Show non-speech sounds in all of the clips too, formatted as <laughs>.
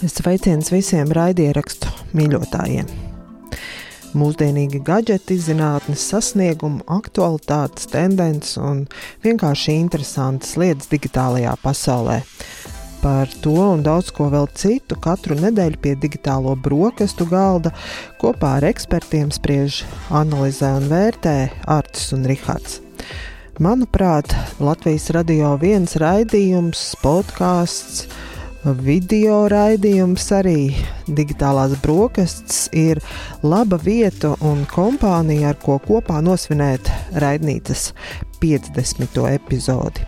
Sveiciens visiem raidierakstu mīļotājiem! Mūsdienīgi gadgeti, zinātnes sasniegumu, aktualitātes, tendences un vienkārši interesantas lietas digitālajā pasaulē. Par to un daudz ko vēl citu katru nedēļu pie digitālo brokastu galda kopā ar ekspertiem spriež, analizē un vērtē Artis un Rihards. Manuprāt, Latvijas radio viens raidījums, podkāsts, video raidījums arī digitālās brokastis ir laba vieta un kompānija, ar ko kopā nosvinēt raidnīcas 50. epizodi.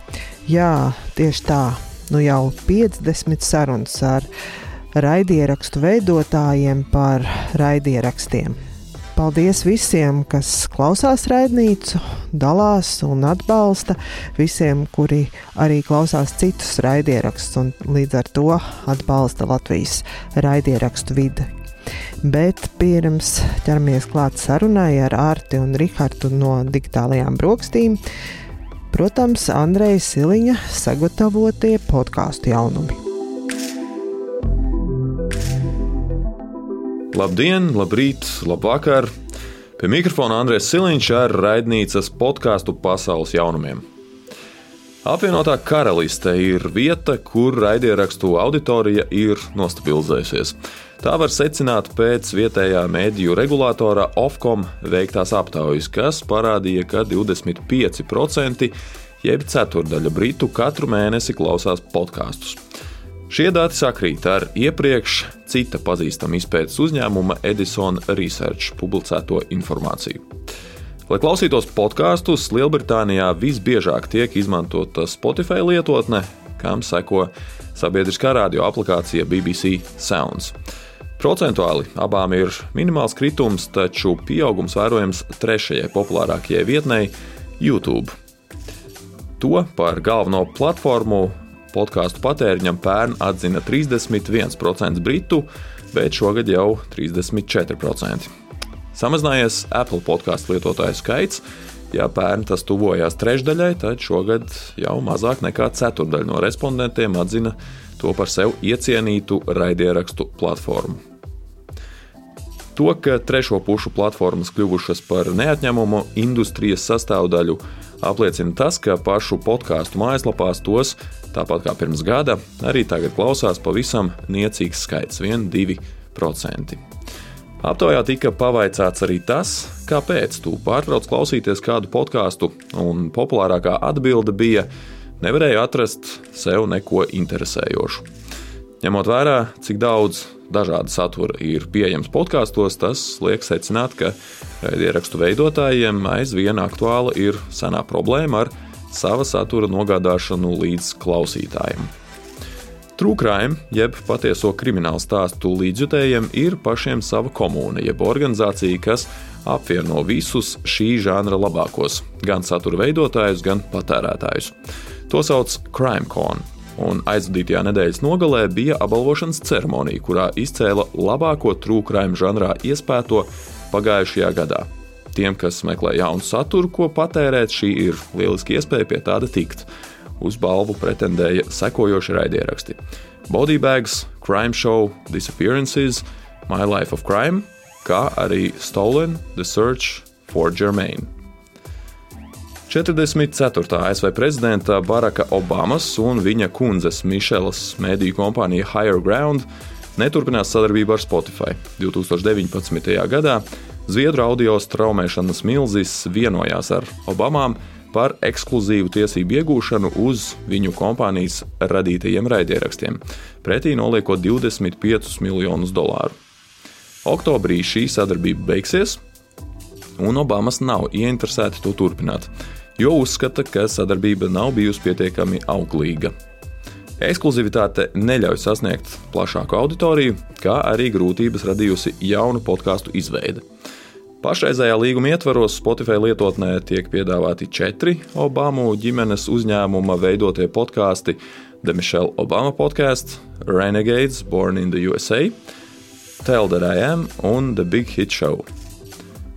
Jā, tieši tā, nu jau 50 sarunas ar raidierakstu veidotājiem par raidierakstiem. Paldies visiem, kas klausās raidnīcu, dalās un atbalsta, visiem, kuri arī klausās citus raidierakstus un līdz ar to atbalsta Latvijas raidierakstu vidi. Bet pirms ķeramies klāt sarunai ar Arti un Rihardu no digitālajām brokstīm, protams, Andreja Siliņa sagatavotie podkāstu jaunumi. Labdien, labrīt, labvakar! Pie mikrofona Andrēs Siliņš ar raidnīcas podkāstu pasaules jaunumiem. Apvienotā karaliste ir vieta, kur raidierakstu auditorija ir nostabilizējusies. Tā var secināt pēc vietējā mediju regulātora Ofcom veiktās aptaujas, kas parādīja, ka 25% jeb ceturdaļa britu katru mēnesi klausās podkāstus. Šie dati sakrīt ar iepriekš cita pazīstama izpētes uzņēmuma Edison Research publicēto informāciju. Lai klausītos podkāstus, Lielbritānijā visbiežāk tiek izmantota Spotify lietotne, kam seko sabiedriskā radio aplikācija BBC Sounds. Procentuāli abām ir minimāls kritums, taču pieaugums vērojams trešajai populārākajai vietnei - YouTube. To par galveno platformu podkāstu patēriņam pērn atzina 31% britu, bet šogad jau 34%. Samazinājies Apple podkāstu lietotāju skaits. Ja pērn tas tuvojās trešdaļai, tad šogad jau mazāk nekā ceturdaļa no respondentiem atzina to par sev iecienītu raidierakstu platformu. To, ka trešo pušu platformas kļuvušas par neatņemumu industrijas sastāvdaļu, apliecina tas, ka pašu podkāstu mājaslapās tos, tāpat kā pirms gada, arī tagad klausās pavisam niecīgs skaits - 1-2%. Aptaujā tika pavaicāts arī tas, kāpēc tu pārtrauc klausīties kādu podkāstu, un populārākā atbilde bija: nevarēju atrast sev neko interesējošu. Ņemot vērā, cik daudz dažāda satura ir pieejams podkāstos, tas liek secināt, ka raidierakstu veidotājiem aizvien aktuāla ir senā problēma ar sava satura nogādāšanu līdz klausītājiem. Trūkrājiem, jeb patieso kriminālu stāstu līdzjutējiem, ir pašiem sava komūna, jeb organizācija, kas apvieno visus šī žanra labākos, gan satura veidotājus, gan patērētājus. To sauc CrimeCon, un aizvadītajā nedēļas nogalē bija apbalvošanas ceremonija, kurā izcēla labāko trūkrājuma žanrā iespēto pagājušajā gadā. Tiem, kas meklē jaunu saturu, ko patērēt, šī ir lieliski iespēja pie tāda tikt. Uz balvu pretendēja sekojoši raidieraksti: Bodybags, Crime Show, Disappearances, My Life of Crime, kā arī Stolen, The Search for Germaine. 44. ASV prezidenta Baraka Obamas un viņa kundzes Mišelas mediju kompānija Higher Ground neturpinās sadarbību ar Spotify. 2019. gadā Zviedru audio straumēšanas milzis vienojās ar Obamām par ekskluzīvu tiesību iegūšanu uz viņu kompānijas radītajiem raidierakstiem, pretī noliekot 25 miljonus dolāru. Oktobrī šī sadarbība beigsies, un Obamas nav ieinteresēti to turpināt jo uzskata, ka sadarbība nav bijusi pietiekami auglīga. Ekskluzivitāte neļauj sasniegt plašāku auditoriju, kā arī grūtības radījusi jaunu podkāstu izveidi. Pašreizējā līguma ietvaros Spotify lietotnē tiek piedāvāti četri Obamu ģimenes uzņēmuma veidotie podkāsti - The Michelle Obama podkāsts, Renegades, Born in the USA, Tell That I Am un The Big Hit Show.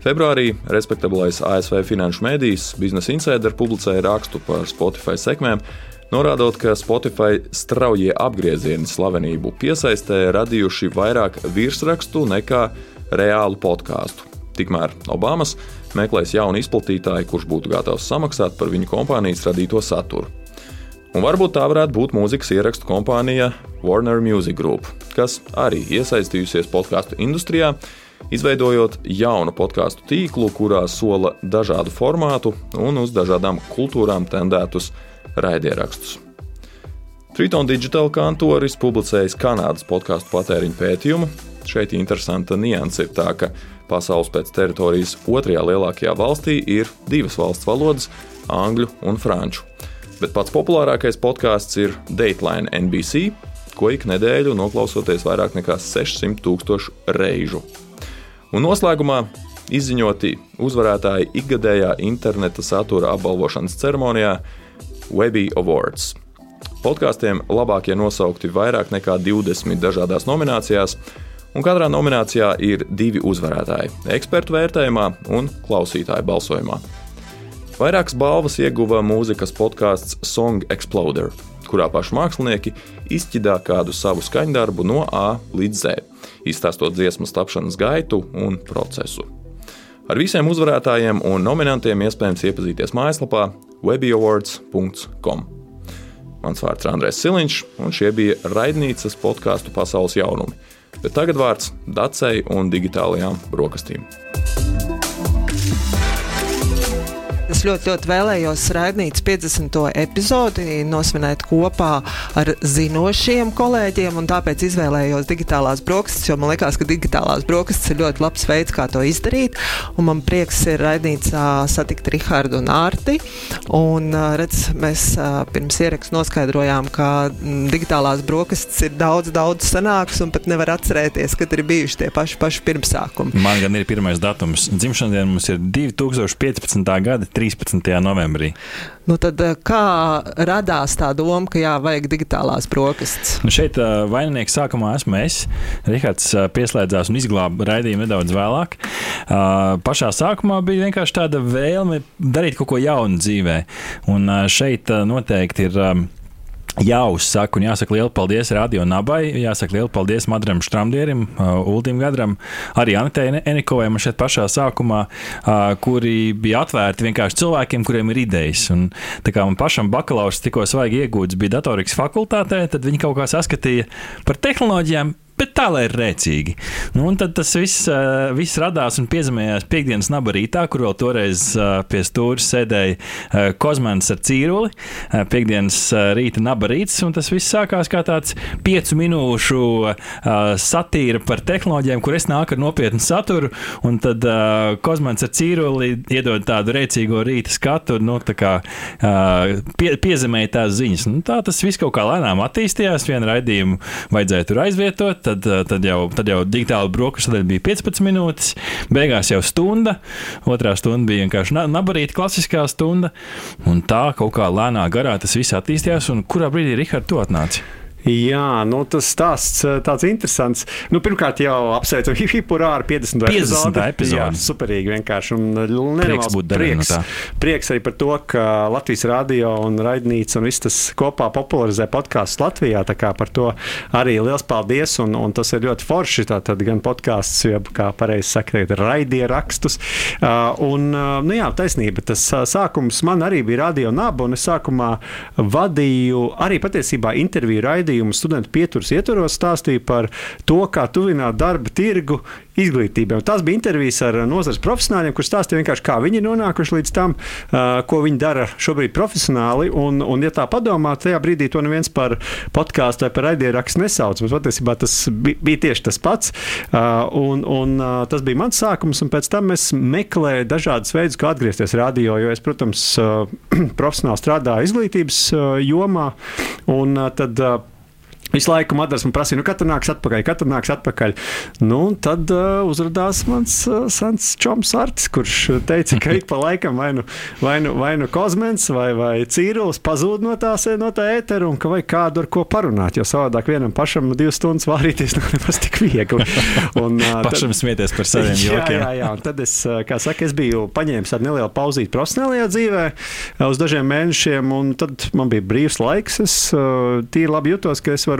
Februārī respektablais ASV finanšu mēdījis Business Insider publicēja rakstu par Spotify sekmēm, norādot, ka Spotify straujie apgriezieni slavenību piesaistē radījuši vairāk virsrakstu nekā reālu podkāstu. Tikmēr Obamas meklēs jaunu izplatītāju, kurš būtu gatavs samaksāt par viņu kompānijas radīto saturu. Un varbūt tā varētu būt mūzikas ierakstu kompānija Warner Music Group, kas arī iesaistījusies podkāstu industrijā, izveidojot jaunu podkāstu tīklu, kurā sola dažādu formātu un uz dažādām kultūrām tendētus raidierakstus. Triton Digital kantoris publicējis Kanādas podkāstu patēriņu pētījumu. Šeit interesanta nianse ir tā, ka pasaules pēc teritorijas otrajā lielākajā valstī ir divas valsts valodas - angļu un franču. Bet pats populārākais podkāsts ir Dateline NBC, ko ik nedēļu noklausoties vairāk nekā 600 tūkstošu reižu. Un noslēgumā izziņoti uzvarētāji ikgadējā interneta satura apbalvošanas ceremonijā Webby Awards. Podkāstiem labākie nosaukti vairāk nekā 20 dažādās nominācijās, un katrā nominācijā ir divi uzvarētāji - ekspertu vērtējumā un klausītāju balsojumā. Vairākas balvas ieguva mūzikas podkāsts Song Exploder, kurā paši mākslinieki izķidā kādu savu skaņdarbu no A līdz Z, izstāstot dziesmas tapšanas gaitu un procesu. Ar visiem uzvarētājiem un nominantiem iespējams iepazīties mājaslapā webiowards.com. Mans vārds ir Andrēs Siliņš, un šie bija raidnīcas podkāstu pasaules jaunumi. Bet tagad vārds Dacei un digitālajām brokastīm. Es ļoti, ļoti vēlējos raidīt 50. epizodi, nosvinēt kopā ar zinošiem kolēģiem, un tāpēc izvēlējos digitālās brokastis, jo man liekas, ka digitālās brokastis ir ļoti labs veids, kā to izdarīt. Un man prieks ir raidīts satikt Rihardu un Ārti. Un, redz, mēs pirms ierakstu noskaidrojām, ka digitālās brokastis ir daudz, daudz senāks un pat nevar atcerēties, kad ir bijuši tie paši, paši pirmsākumi. Man gan ir pirmais datums. Dzimšanas diena mums ir 2015. gada 13. Novembrī. Nu tad, eh, kā radās tā doma, ka jā, vajag digitālās brokastis? Nu šeit uh, vaininieks sākumā esmu es. Rihards uh, pieslēdzās un izglāba raidījumu nedaudz vēlāk. Pašā sākumā bija vienkārši tāda vēlme darīt kaut ko jaunu dzīvē. Un šeit noteikti ir. Jāuzsaka un jāsaka liela paldies Radio Nabai, jāsaka liela paldies Madram Štramdierim, uh, Uldim Gadram, arī Anitei Enikovai man šeit pašā sākumā, uh, kuri bija atvērti vienkārši cilvēkiem, kuriem ir idejas. Un, tā kā man pašam bakalaurs tikko svaigi iegūts bija datorikas fakultātē, tad viņi kaut kā saskatīja par tehnoloģijām bet tā lai ir rēcīgi. Nu, tad tas viss, uh, viss radās un piezemējās piekdienas naba rītā, kur vēl toreiz uh, pie stūra sēdēja uh, Kozmans ar cīruli. Piekdienas uh, rīta naba rīts, un tas viss sākās kā tāds piecu minūšu satīra par tehnoloģijām, kur es nāku ar nopietnu saturu, un tad Kozmans ar cīruli iedod tādu rēcīgo rīta skatu, nu, tā kā pie, piezemēja tās ziņas. Nu, tā tas viss kaut kā lēnām attīstījās, vienu raidījumu vajadzēja tur aizvietot tad, eh, tad, jau, tad jau digitāla brokastu sadaļa bija 15 minūtes, beigās jau stunda, otrā stunda bija vienkārši nabarīta klasiskā stunda, un tā kaut kā lēnā garā tas viss attīstījās, un kurā brīdī Rihards to atnāca? Jā, nu, tas stāsts eh, tāds interesants. Nu, pirmkārt, jau apsveicu Hipurā ar 50. 50. epizodi. Superīgi vienkārši. Un eh, nenormāls prieks, prieks, no prieks arī par to, ka Latvijas radio un raidnīca un viss tas kopā popularizē podkāstus Latvijā. Tā kā par to arī liels paldies. Un, un tas ir ļoti forši. Tātad gan podkāsts, jeb kā pareizi saka, raidīrakstus. Uh, un, nu jā, taisnība. Tas sākums man arī bija radio naba, un es sākumā vadīju arī patiesībā interviju raidījumu raidījumu studentu pieturas ietvaros stāstīja par to, kā tuvināt darba tirgu izglītībai. Tās bija intervijas ar nozares profesionāļiem, kuriem stāstīja vienkārši, kā viņi ir nonākuši līdz tam, uh, ko viņi dara šobrīd profesionāli. Un, un ja tā padomā, tajā brīdī to neviens par podkāstu vai par raidierakstu nesauc. Bet patiesībā tas bija, tieši tas pats. Uh, un, un uh, tas bija mans sākums, un pēc tam es meklēju dažādus veidus, kā atgriezties radio, jo es, protams, uh, <clears throat> profesionāli strādāju izglītības uh, jomā. Un, uh, tad, uh, Visu laiku Madars man prasīja, nu, kad nāks atpakaļ, kad nāks atpakaļ. Nu, tad uh, uzrādījās mans uh, sens čoms Artis, kurš teica, ka ik pa laikam vai nu, vai nu, vai nu kozmens vai, vai cīrulis pazūd no, tās, no tā ētera un ka vajag kādu ar ko parunāt, jo savādāk vienam pašam divas stundas vārīties nav nemaz tik viegli. Un, uh, pašam tad, smieties par saviem <laughs> jokiem. Jā, jā, jā, un tad es, kā saka, es biju paņēmis tādu nelielu pauzīti profesionālajā dzīvē uz dažiem mēnešiem, un tad man bija brīvs laiks. Es uh, tīri labi jutos, ka es varu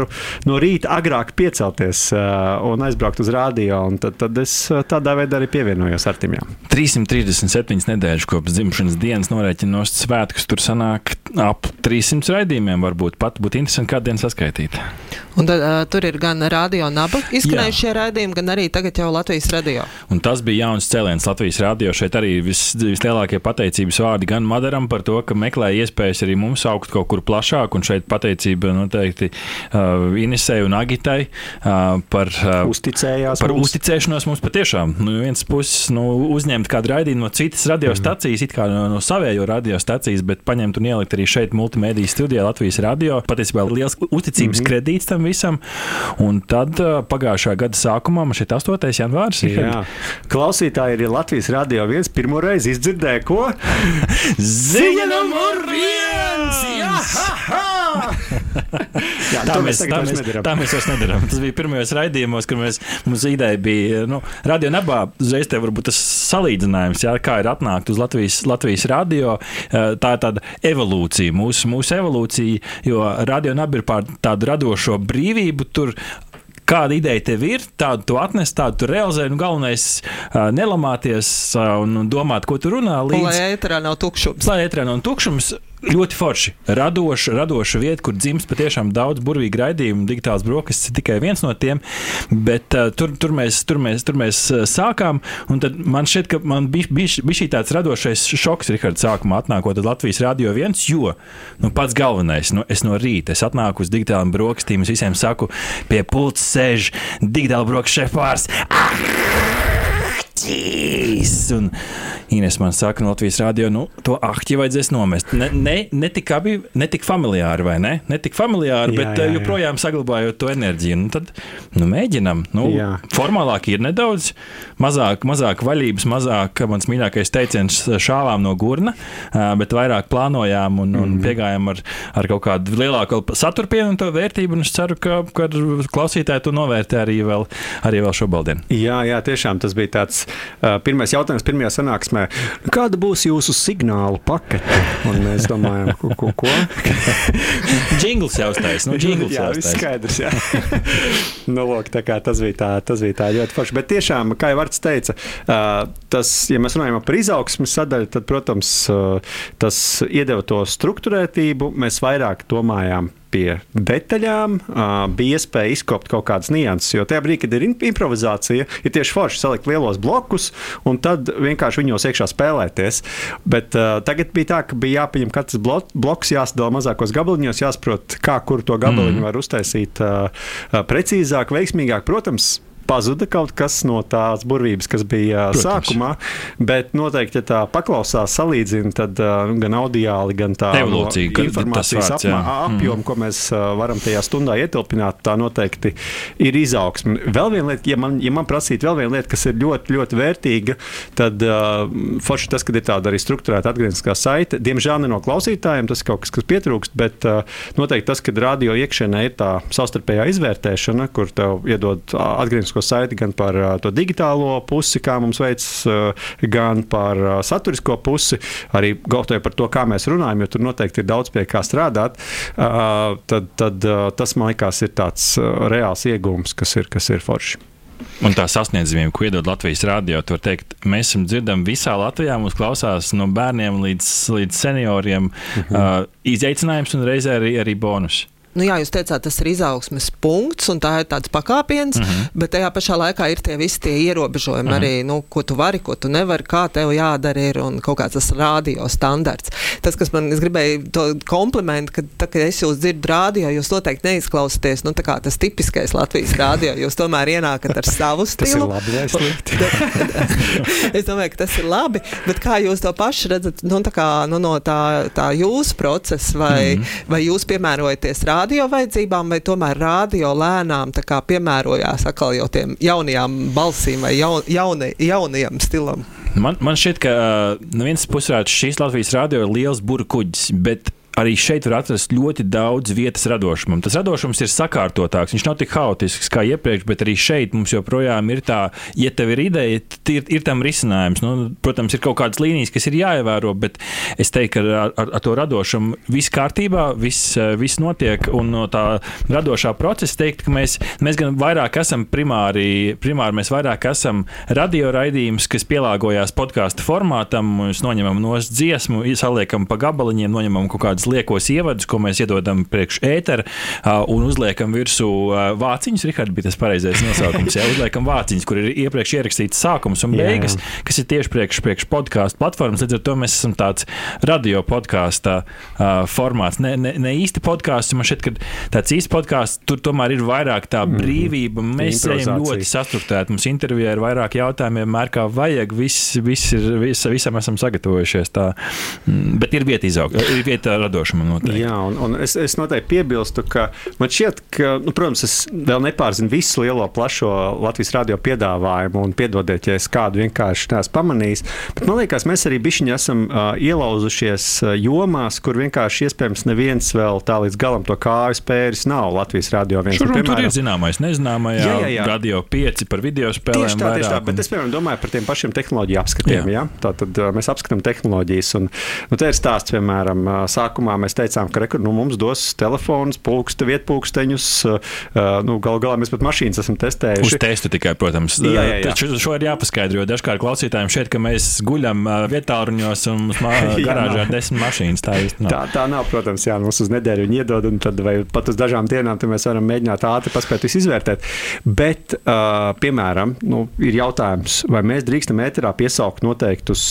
no rīta agrāk piecelties uh, un aizbraukt uz rādio. Tad, tad es tādā veidā arī pievienojos Artimjam. 337 nedēļas kopš dzimšanas dienas norēķinos svētkus. Tur sanāk ap 300 raidījumiem. Varbūt pat būtu interesanti kādu dienu saskaitīt. Un tad, uh, tur ir gan radio naba izskanējušie raidījumi, gan arī tagad jau Latvijas radio. Un tas bija jauns cēliens Latvijas radio. Šeit arī vis, vislielākie pateicības vārdi gan Madaram par to, ka meklē iespējas arī mums augt kaut kur plašāk. Un šeit pateicība noteikti uh, Inesai un Agitai uh, par, uh, par mums. uzticēšanos mums patiešām. Nu, viens puses nu, uzņemt kādu raidījumu no citas radiostacijas, mm. it kā no, no savējo radiostacijas, bet paņemt un ielikt arī šeit multimediju studijā Latvijas radio. Patiesībā liels uzticības mm -hmm. kredīts tam visam. Un tad pagājušā gada sākumā, man šeit 8. janvārs, ir. Klausītāji ir Latvijas radio viens pirmo reizi izdzirdēja, ko? <laughs> Ziņa numur viens! Jā, ha, ha! <laughs> Jā, tā, mēs, tā, mēs, tā mēs vairs nedarām. Tas bija pirmajos raidījumos, kad mēs, mums ideja bija, nu, radio nebā, uzreiz te varbūt tas salīdzinājums, jā, kā ir atnākt uz Latvijas, Latvijas radio. Tā ir tāda evolūcija, mūsu, mūsu evolūcija, jo radio nebā ir pār tādu radošo brīvību. Tur kāda ideja tev ir, tādu tu atnes, tādu tu realizē. Nu, galvenais uh, nelamāties uh, un domāt, ko tu runā. Līdz... Lai ēterā nav tukšums. Lai ēterā nav tukšums ļoti forši. Radoša, radoša vieta, kur dzimst patiešām daudz burvīgu raidījumu. Digitāls brokastis ir tikai viens no tiem. Bet uh, tur, tur, mēs, tur, mēs, tur mēs uh, sākām. Man šķiet, ka man bija, bija, bija šī tāds radošais šoks, Rihards, sākumā atnākot Latvijas radio viens, jo nu, pats galvenais, nu, es no rīta es atnāku uz digitāliem brokastīm, es visiem saku, pie pults sēž digitāla brokastu šefpārs. Ah! Jīs! Un, Ines man saka, no Latvijas rādio, nu, to ahķi vajadzēs nomest. Ne, ne, ne, tik, abi, ne tik familiāri, vai ne? Ne tik familiāri, jā, bet jā, eh, jā. joprojām saglabājot to enerģiju. Nu, tad nu, mēģinam. Nu, jā. formālāk ir nedaudz, mazāk, mazāk vaļības, mazāk mans mīļākais teiciens šāvām no gurna, eh, bet vairāk plānojām un, un mm. piegājām ar, ar kaut kādu lielāku satura pievienoto vērtību. Es ceru, ka, ka klausītāji to novērtē arī vēl, arī vēl šobrīd. Jā, jā, tiešām tas bija tāds pirmais jautājums pirmajā sanāksmē kāda būs jūsu signālu pakete? Un mēs domājam, ko? ko, ko? <laughs> Jingls jau uztais, nu, jā, viss skaidrs, jā. <laughs> nu, lūk, tā kā tas bija tā, tas bija tā ļoti forši. Bet tiešām, kā jau Vārts teica, tas, ja mēs runājam par izaugsmes sadaļu, tad, protams, tas iedeva to struktūrētību. Mēs vairāk domājām pie detaļām, bija iespēja izkopt kaut kādas nianses. Jo tajā brīdī, kad ir improvizācija, ir tieši forši salikt lielos blokus un tad vienkārši viņos iekšā spēlēties. Bet uh, tagad bija tā, ka bija jāpieņem katrs bloks, jāsadala mazākos gabaliņos, jāsaprot, kā kur to gabaliņu mm. var uztaisīt uh, precīzāk, veiksmīgāk. Protams, pazuda kaut kas no tās burvības, kas bija Protams. sākumā. Bet noteikti, ja tā paklausās, salīdzina, tad uh, gan audiāli, gan tā Evolūcija, no informācijas vārds, apmā, apjomu, mm. ko mēs uh, varam tajā stundā ietilpināt, tā noteikti ir izaugsme. Vēl viena lieta, ja man, ja man prasītu vēl viena lieta, kas ir ļoti, ļoti vērtīga, tad uh, forši tas, ka ir tāda arī struktūrēta atgriezniskā saite. Diemžēl ne no klausītājiem tas ir kaut kas, kas pietrūkst, bet uh, noteikti tas, ka radio iekšienē ir tā savstarpējā izvērtēšana, kur tev iedod atgrieznisko saturisko saiti gan par uh, to digitālo pusi, kā mums veids, uh, gan par uh, saturisko pusi, arī gautoju par to, kā mēs runājam, jo tur noteikti ir daudz pie kā strādāt. Tad, tad tas man liekas ir tāds reāls iegūms, kas ir, kas ir forši. Un tā sasniedzamība, ko iedod Latvijas rādio, tur teikt, mēs esam dzirdami visā Latvijā. Mums klausās no bērniem līdz, līdz senioriem. Uh -huh. uh, izaicinājums un reizē arī, arī bonus nu, jā, jūs teicāt, tas ir izaugsmes punkts, un tā ir tāds pakāpiens, mm -hmm. bet tajā pašā laikā ir tie visi tie ierobežojumi mm -hmm. arī, nu, ko tu vari, ko tu nevari, kā tev jādara ir un kaut kāds tas rādio standarts. Tas, kas man, es gribēju to komplimentu, ka, tā, kad es jūs dzirdu rādio, jūs noteikti neizklausāties, nu, tā kā tas tipiskais Latvijas rādio, jūs tomēr ienākat ar savu stilu. tas ir labi, vai slikti? <laughs> es domāju, ka tas ir labi, bet kā jūs to paši redzat, nu, tā kā, nu, no tā, tā jūsu procesa, vai, mm -hmm. vai jūs piemērojaties rādio, radio vajadzībām, vai tomēr radio lēnām piemērojās atkal jau tiem jaunajām balsīm vai jaun, jauni, jaunajam stilam? Man, man šķiet, ka no vienas puses šīs Latvijas radio ir liels burbuļs, bet arī šeit var atrast ļoti daudz vietas radošumam. Tas radošums ir sakārtotāks, viņš nav tik haotisks kā iepriekš, bet arī šeit mums joprojām ir tā, ja tev ir ideja, ir, ir tam risinājums. Nu, protams, ir kaut kādas līnijas, kas ir jāievēro, bet es teiktu, ka ar, ar, ar to radošumu viss kārtībā, viss, viss notiek, un no tā radošā procesa teikt, ka mēs, mēs gan vairāk esam primāri, primāri mēs vairāk esam radio raidījums, kas pielāgojās podkāstu formātam, mēs noņemam no dziesmu, saliekam pa gabaliņiem, noņemam kaut kādas liekos ievadus, ko mēs iedodam priekš ētera un uzliekam virsū vāciņus. Rihards bija tas pareizais nosaukums. Jā, uzliekam vāciņus, kur ir iepriekš ierakstīts sākums un beigas, jā. kas ir tieši priekš, priekš podkāstu platformas. Līdz ar to mēs esam tāds radio podkāstu formāts. Ne, ne, ne īsti podkāsts, man šķiet, ka tāds īsts podkāsts tur tomēr ir vairāk tā mhm. brīvība. Mēs ejam ļoti sastruktēti. Mums intervijā ir vairāk jautājumu, vienmēr kā vajag. Viss, viss ir, vis, visam esam sagatavojušies. Tā. Mm, bet ir vieta izaugt, ir vieta radot radošumam noteikti. Jā, un, un es, es noteikti piebilstu, ka man šķiet, ka, nu, protams, es vēl nepārzinu visu lielo plašo Latvijas radio piedāvājumu, un piedodiet, ja es kādu vienkārši neesmu pamanījis. Bet man liekas, mēs arī bišķiņi esam uh, ielauzušies jomās, kur vienkārši iespējams neviens vēl tā līdz galam to kāju spēris nav Latvijas radio. Viens, Šur, piemēram, tur ir zināmais, nezināmais, jā, jā, jā. radio 5 par video spēlēm. Tieši tā, tieši tā, bet es, piemēram, domāju par tiem pašiem tehnoloģiju apskatiem. Jā. Jā? Tā tad uh, mēs apskatām tehnoloģijas, un nu, te ir stāsts, piemēram, sākumā sākumā mēs teicām, ka rekur, nu, mums dos telefons, pulkste, vietpūksteņus. Uh, nu, Galu galā mēs pat mašīnas esam testējuši. Uz testu tikai, protams. Jā, jā, jā. Taču šo ir jāpaskaidro, jo dažkārt klausītājiem šeit, ka mēs guļam vietāluņos un mums <laughs> garāžā ir desmit mašīnas. Tā, nav. tā, tā nav, protams, jā, mums uz nedēļu viņi iedod, un tad vai pat uz dažām dienām mēs varam mēģināt ātri paspēt visu izvērtēt. Bet, piemēram, nu, ir jautājums, vai mēs drīkstam ēterā piesaukt noteiktus,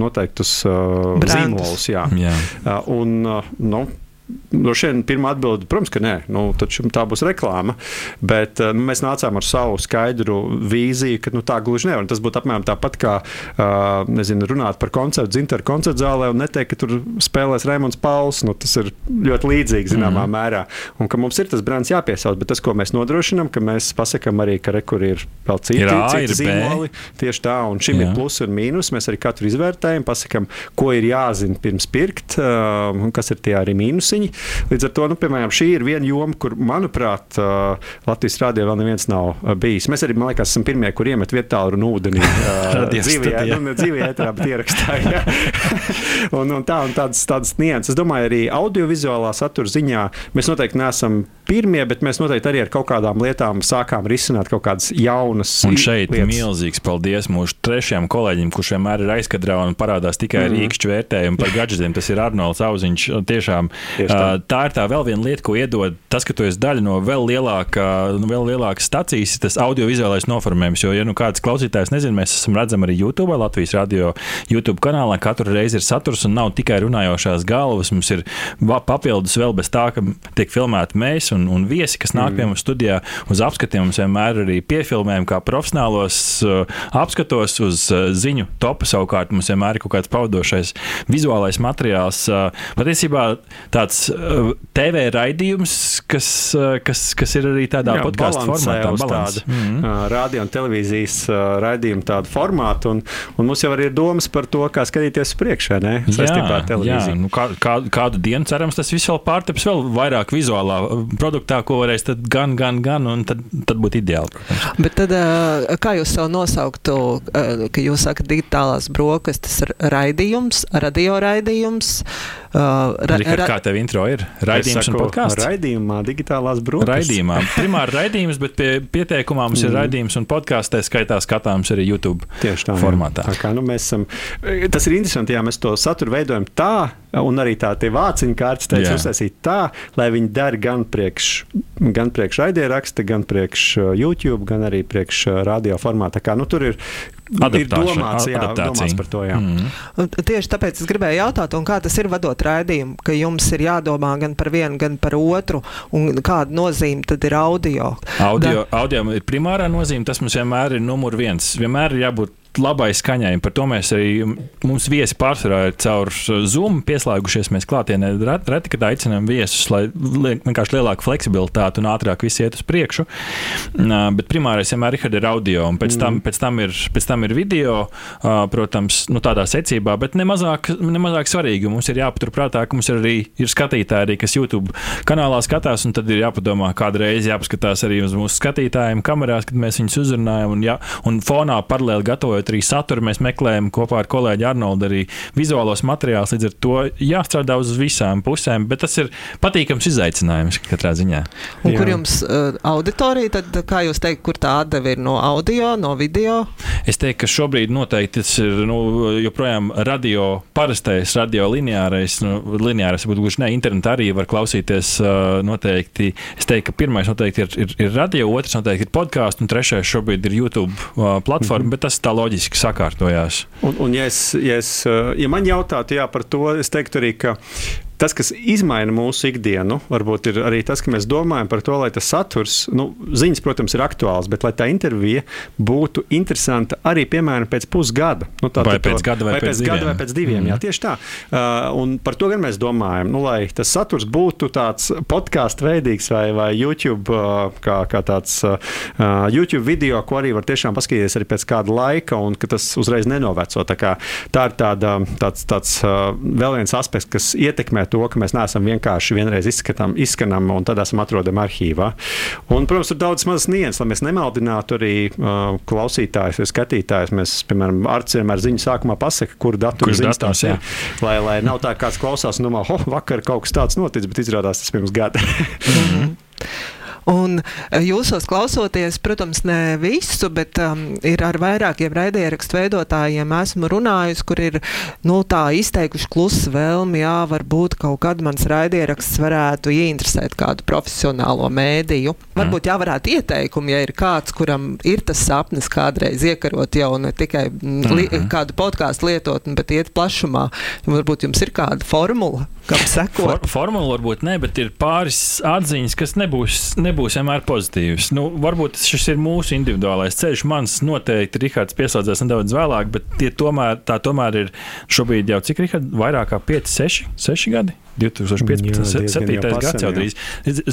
noteiktus zīmolus. Jā. Jā. Uh, un, nu, No šiem pirmā atbilde, protams, ka nē, nu, tā būs reklāma. Bet nu, mēs nācām ar savu skaidru vīziju, ka nu, tā gluži nevar. Tas būtu apmēram tāpat kā nezinu, runāt par koncertu Zintra koncerta zālē un neteikt, ka tur spēlēs Raimons Pauls. Nu, tas ir ļoti līdzīgi zināmā mm -hmm. mērā. Un ka mums ir tas brands jāpiesauc, bet tas, ko mēs nodrošinām, ka mēs pasakām arī, ka rekur ir vēl citi, ir A, citi zīmoli. Tieši tā, un šim Jā. ir plus un mīnus. Mēs arī katru izvērtējam, pasakām, ko ir jāzina pirms pirkt, un kas ir tie arī mīnusi masiņi. Līdz ar to, nu, piemēram, šī ir viena joma, kur, manuprāt, Latvijas rādījā vēl neviens nav bijis. Mēs arī, man liekas, esam pirmie, kur iemet vietālu un ūdeni. <laughs> dzīvē, nu, ne dzīvē, ētrā, bet ierakstā. Ja. <laughs> un, un tā, un tādas, tādas nianses. Es domāju, arī audiovizuālā satura ziņā mēs noteikti neesam pirmie, bet mēs noteikti arī ar kaut kādām lietām sākām risināt kaut kādas jaunas lietas. Un šeit lietas. milzīgs paldies mūsu trešajam kolēģim, kurš vienmēr ir aizkadrā un parādās tikai mm. ar īkšķu vērtējumu par gadgetiem. Tas ir Arnolds Auziņš. Tiešām. Uh, tā ir tā vēl viena lieta, ko iedod tas, ka tu esi daļa no vēl, lielāka, no vēl lielākas stacijas, tas audiovizuālais noformējums. Jo, ja nu kāds klausītājs nezina, mēs esam redzami arī YouTube, Latvijas radio YouTube kanālā. Katru reizi ir saturs un nav tikai runājošās galvas. Mums ir papildus vēl bez tā, ka tiek filmēti mēs un, un viesi, kas nāk mm. pie mums studijā uz apskatiem. Mums vienmēr arī piefilmējam, kā profesionālos uh, apskatos uz uh, ziņu topu. Savukārt mums vienmēr ir kaut kāds pavadošais vizuālais materiāls. Uh, patiesībā tāds uh, TV raidījums, kas, uh, kas, kas ir arī tādā podkāstu formātā. Tāda, mm. uh, radio un televīzijas uh, raidījuma tādu formātu. Un, un mums jau ir domas par to, kā skatīties priekšā, ne? Saistībā ar televīziju. Jā, nu kā, kā, kādu dienu cerams, tas viss vēl pārtaps vēl vairāk vizuālā produktā, ko varēs gan, gan, gan, un tad, tad būtu ideāli. Bet tad, kā jūs savu nosauktu, ka jūs sakat digitālās brokastis raidījums, radio raidījums? Ra, ra, kā tev intro ir? Raidījums saku, un podkāsts? Raidījumā digitālās brokastis. Raidījumā. Primāri raidījums, bet pie pieteikumā mums mm. ir raidījums un podkāsts, tā skaitā skatāms arī YouTube Tieši tā, formātā. Tā kā, nu, mēs esam, tas ir interesanti, ja mēs to saturu veidojam tā, un arī tā tie vāciņu kārtas teica uztaisīt tā, lai viņi der gan priekš, gan priekš raidieraksta, gan priekš uh, YouTube, gan arī priekš uh, radio formātā. Kā, nu, tur ir ir domāts, jā, domāts par to. Jā. Mm. Tieši tāpēc es gribēju jautāt, kā tas ir vadot raidījumu, ka jums ir jādomā gan par vienu, gan par otru, un kāda nozīme tad ir audio. Audio, gan... audio ir primārā nozīme, tas mums vienmēr ir numur viens. Vienmēr ir jābūt labai skaņai. Par to mēs arī mums viesi pārsvarā ir caur Zoom pieslēgušies. Mēs klātienē reti, kad aicinām viesus, lai vienkārši lielāku fleksibilitāti un ātrāk viss iet uz priekšu. Bet primārais vienmēr ir audio, un pēc tam, mm. pēc tam, ir, pēc tam ir video, protams, nu, tādā secībā, bet nemazāk, nemazāk svarīgi. Mums ir jāpaturprātā, ka mums ir arī ir skatītāji, arī, kas YouTube kanālā skatās, un tad ir jāpadomā, kādreiz jāpaskatās arī uz mūsu skatītājiem kamerās, kad mēs viņus uzrunājam. Un, jā, un fonā paralēli gatavojot arī saturu, mēs meklējam kopā ar kolēģi Arnoldu arī vizuālos materiālus. Līdz ar to jāstrādā uz visām pusēm, bet tas ir patīkams izaicinājums katrā ziņā. Un jā. kur jums uh, auditorija, tad kā jūs teikt, kur tā atdeve ir no audio, no video? Es teiktu, ka šobrīd noteikti tas ir nu, joprojām radio, parastais radio lineārais, nu, lineārais, varbūt gluži ne, internetā arī var klausīties uh, noteikti. Es teiktu, ka pirmais noteikti ir, ir, ir radio, otrs noteikti ir podkāsts, un trešais šobrīd ir YouTube uh, platforma, mm -hmm. bet tas tā loģiski sakārtojās. Un, un ja, es, ja, es, ja man jautātu jā, par to, es teiktu arī, ka tas, kas izmaina mūsu ikdienu, varbūt ir arī tas, ka mēs domājam par to, lai tas saturs, nu, ziņas, protams, ir aktuāls, bet lai tā intervija būtu interesanta arī, piemēram, pēc pusgada. Nu, tā, vai pēc gada vai, vai pēc, pēc gada vai pēc diviem. Mm. Jā, tieši tā. Uh, un par to gan mēs domājam, nu, lai tas saturs būtu tāds podkāstu veidīgs vai, vai YouTube, uh, kā, kā tāds uh, YouTube video, ko arī var tiešām paskatīties arī pēc kāda laika, un ka tas uzreiz nenoveco. Tā, kā, tā ir tāda, tāds, tāds uh, vēl viens aspekts, kas ietekmē to, ka mēs neesam vienkārši vienreiz izskatām, izskanām un tad esam atrodami arhīvā. Un, protams, ir daudz mazas nianses, lai mēs nemaldinātu arī uh, klausītājus vai skatītājus. Mēs, piemēram, Arts vienmēr ziņu sākumā pasaka, kur datumu ziņas tās ir. Lai, lai nav tā, kāds klausās un domā, oh, vakar kaut kas tāds noticis, bet izrādās tas pirms gada. mm -hmm. Un eh, jūsos klausoties, protams, ne visu, bet um, ir ar vairākiem raidierakstu veidotājiem esmu runājusi, kur ir nu, tā izteikuši klusu vēlmi, jā, varbūt kaut kad mans raidieraksts varētu ieinteresēt kādu profesionālo mēdīju. Mm. Varbūt jā, varētu ieteikumi, ja ir kāds, kuram ir tas sapnis kādreiz iekarot jau ne tikai mm -hmm. kādu podkāstu lietotni, bet iet plašumā. Varbūt jums ir kāda formula, kam sekot. For, formula varbūt ne, bet ir pāris atziņas, kas nebūs. nebūs nebūs vienmēr pozitīvs. Nu, varbūt šis ir mūsu individuālais ceļš. Mans noteikti Rihards pieslēdzās nedaudz vēlāk, bet tomēr, tā tomēr ir šobrīd jau cik Rihards vairāk kā 5, 6, 6 gadi. 2015. 7. gads jau drīz.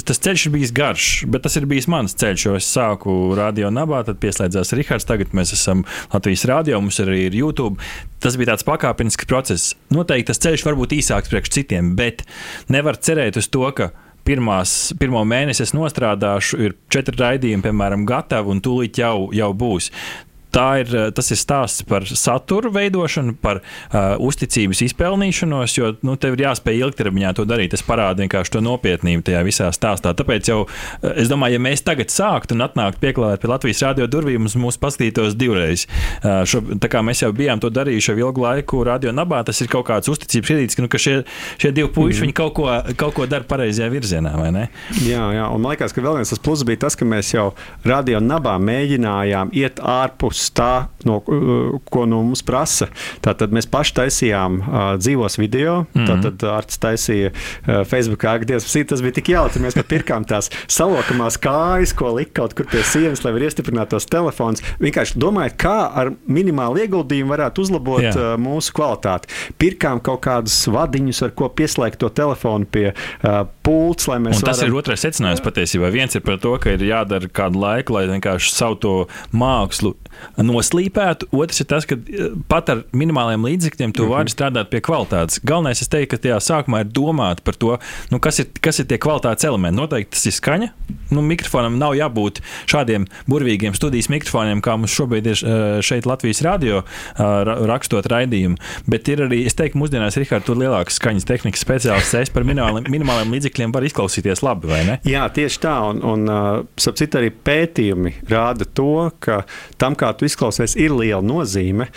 Tas ceļš ir bijis garš, bet tas ir bijis mans ceļš, es sāku radio nabā, tad pieslēdzās Rihards. Tagad mēs esam Latvijas radio, mums arī ir YouTube. Tas bija tāds pakāpenisks process. Noteikti tas ceļš var būt īsāks priekš citiem, bet nevar cerēt uz to, ka pirmās, pirmo mēnesi es nostrādāšu, ir četri raidījumi, piemēram, gatavi, un tūlīt jau, jau būs ir, eh, tas ir stāsts par satura veidošanu, par uh, uzticības izpelnīšanos, jo nu, tev ir jāspēj ilgtermiņā to darīt. Tas parāda vienkārši to nopietnību tajā visā stāstā. Tāpēc jau eh, es domāju, ja mēs tagad sāktu un atnāktu pieklāt pie Latvijas radio durvīm, mums paskatītos divreiz. Uh, šo, tā kā mēs jau bijām to darījuši jau ilgu laiku, radio nabā, tas ir kaut kāds uzticības kredīts, ka, nu, ka šie, šie divi puiši mm. kaut, ko, kaut ko dara pareizajā virzienā, vai ne? Jā, jā, un man liekas, ka vēl viens tas pluss bija tas, ka mēs jau radio nabā mēģinājām iet ārpus ārpus tā, no, uh, ko no mums prasa. Tātad mēs paši taisījām uh, dzīvos video, mm -hmm. tātad Arts taisīja uh, Facebookā, ka Dievs, tas bija tik jautri. Mēs pat pirkām tās salokamās kājas, ko lika kaut kur pie sienas, lai var iestiprināt tos telefonus. Vienkārši domājot, kā ar minimālu ieguldījumu varētu uzlabot Jā. mūsu kvalitāti. Pirkām kaut kādus vadiņus, ar ko pieslēgt to telefonu pie uh, pults, lai mēs. Un tas varam... ir otrais secinājums patiesībā. Viens ir par to, ka ir jādara kādu laiku, lai vienkārši savu to mākslu noslīpētu. Otrs ir tas, ka eh, pat ar minimāliem līdzekļiem tu mm -hmm. vari strādāt pie kvalitātes. Galvenais, es teiktu, ka tajā sākumā ir domāt par to, nu, kas, ir, kas ir tie kvalitātes elementi. Noteikti tas ir skaņa. Nu, mikrofonam nav jābūt šādiem burvīgiem studijas mikrofoniem, kā mums šobrīd ir eh, šeit Latvijas radio eh, rakstot raidījumu. Bet ir arī, es teiktu, mūsdienās ir tur lielāks skaņas tehnikas speciālists. Es par minimāliem, minimāliem līdzekļiem varu izklausīties labi, vai ne? Jā, tieši tā. Un, un sapcīt, arī pētījumi rāda to, ka tam, kā tu izklausies, ir liela nozīme.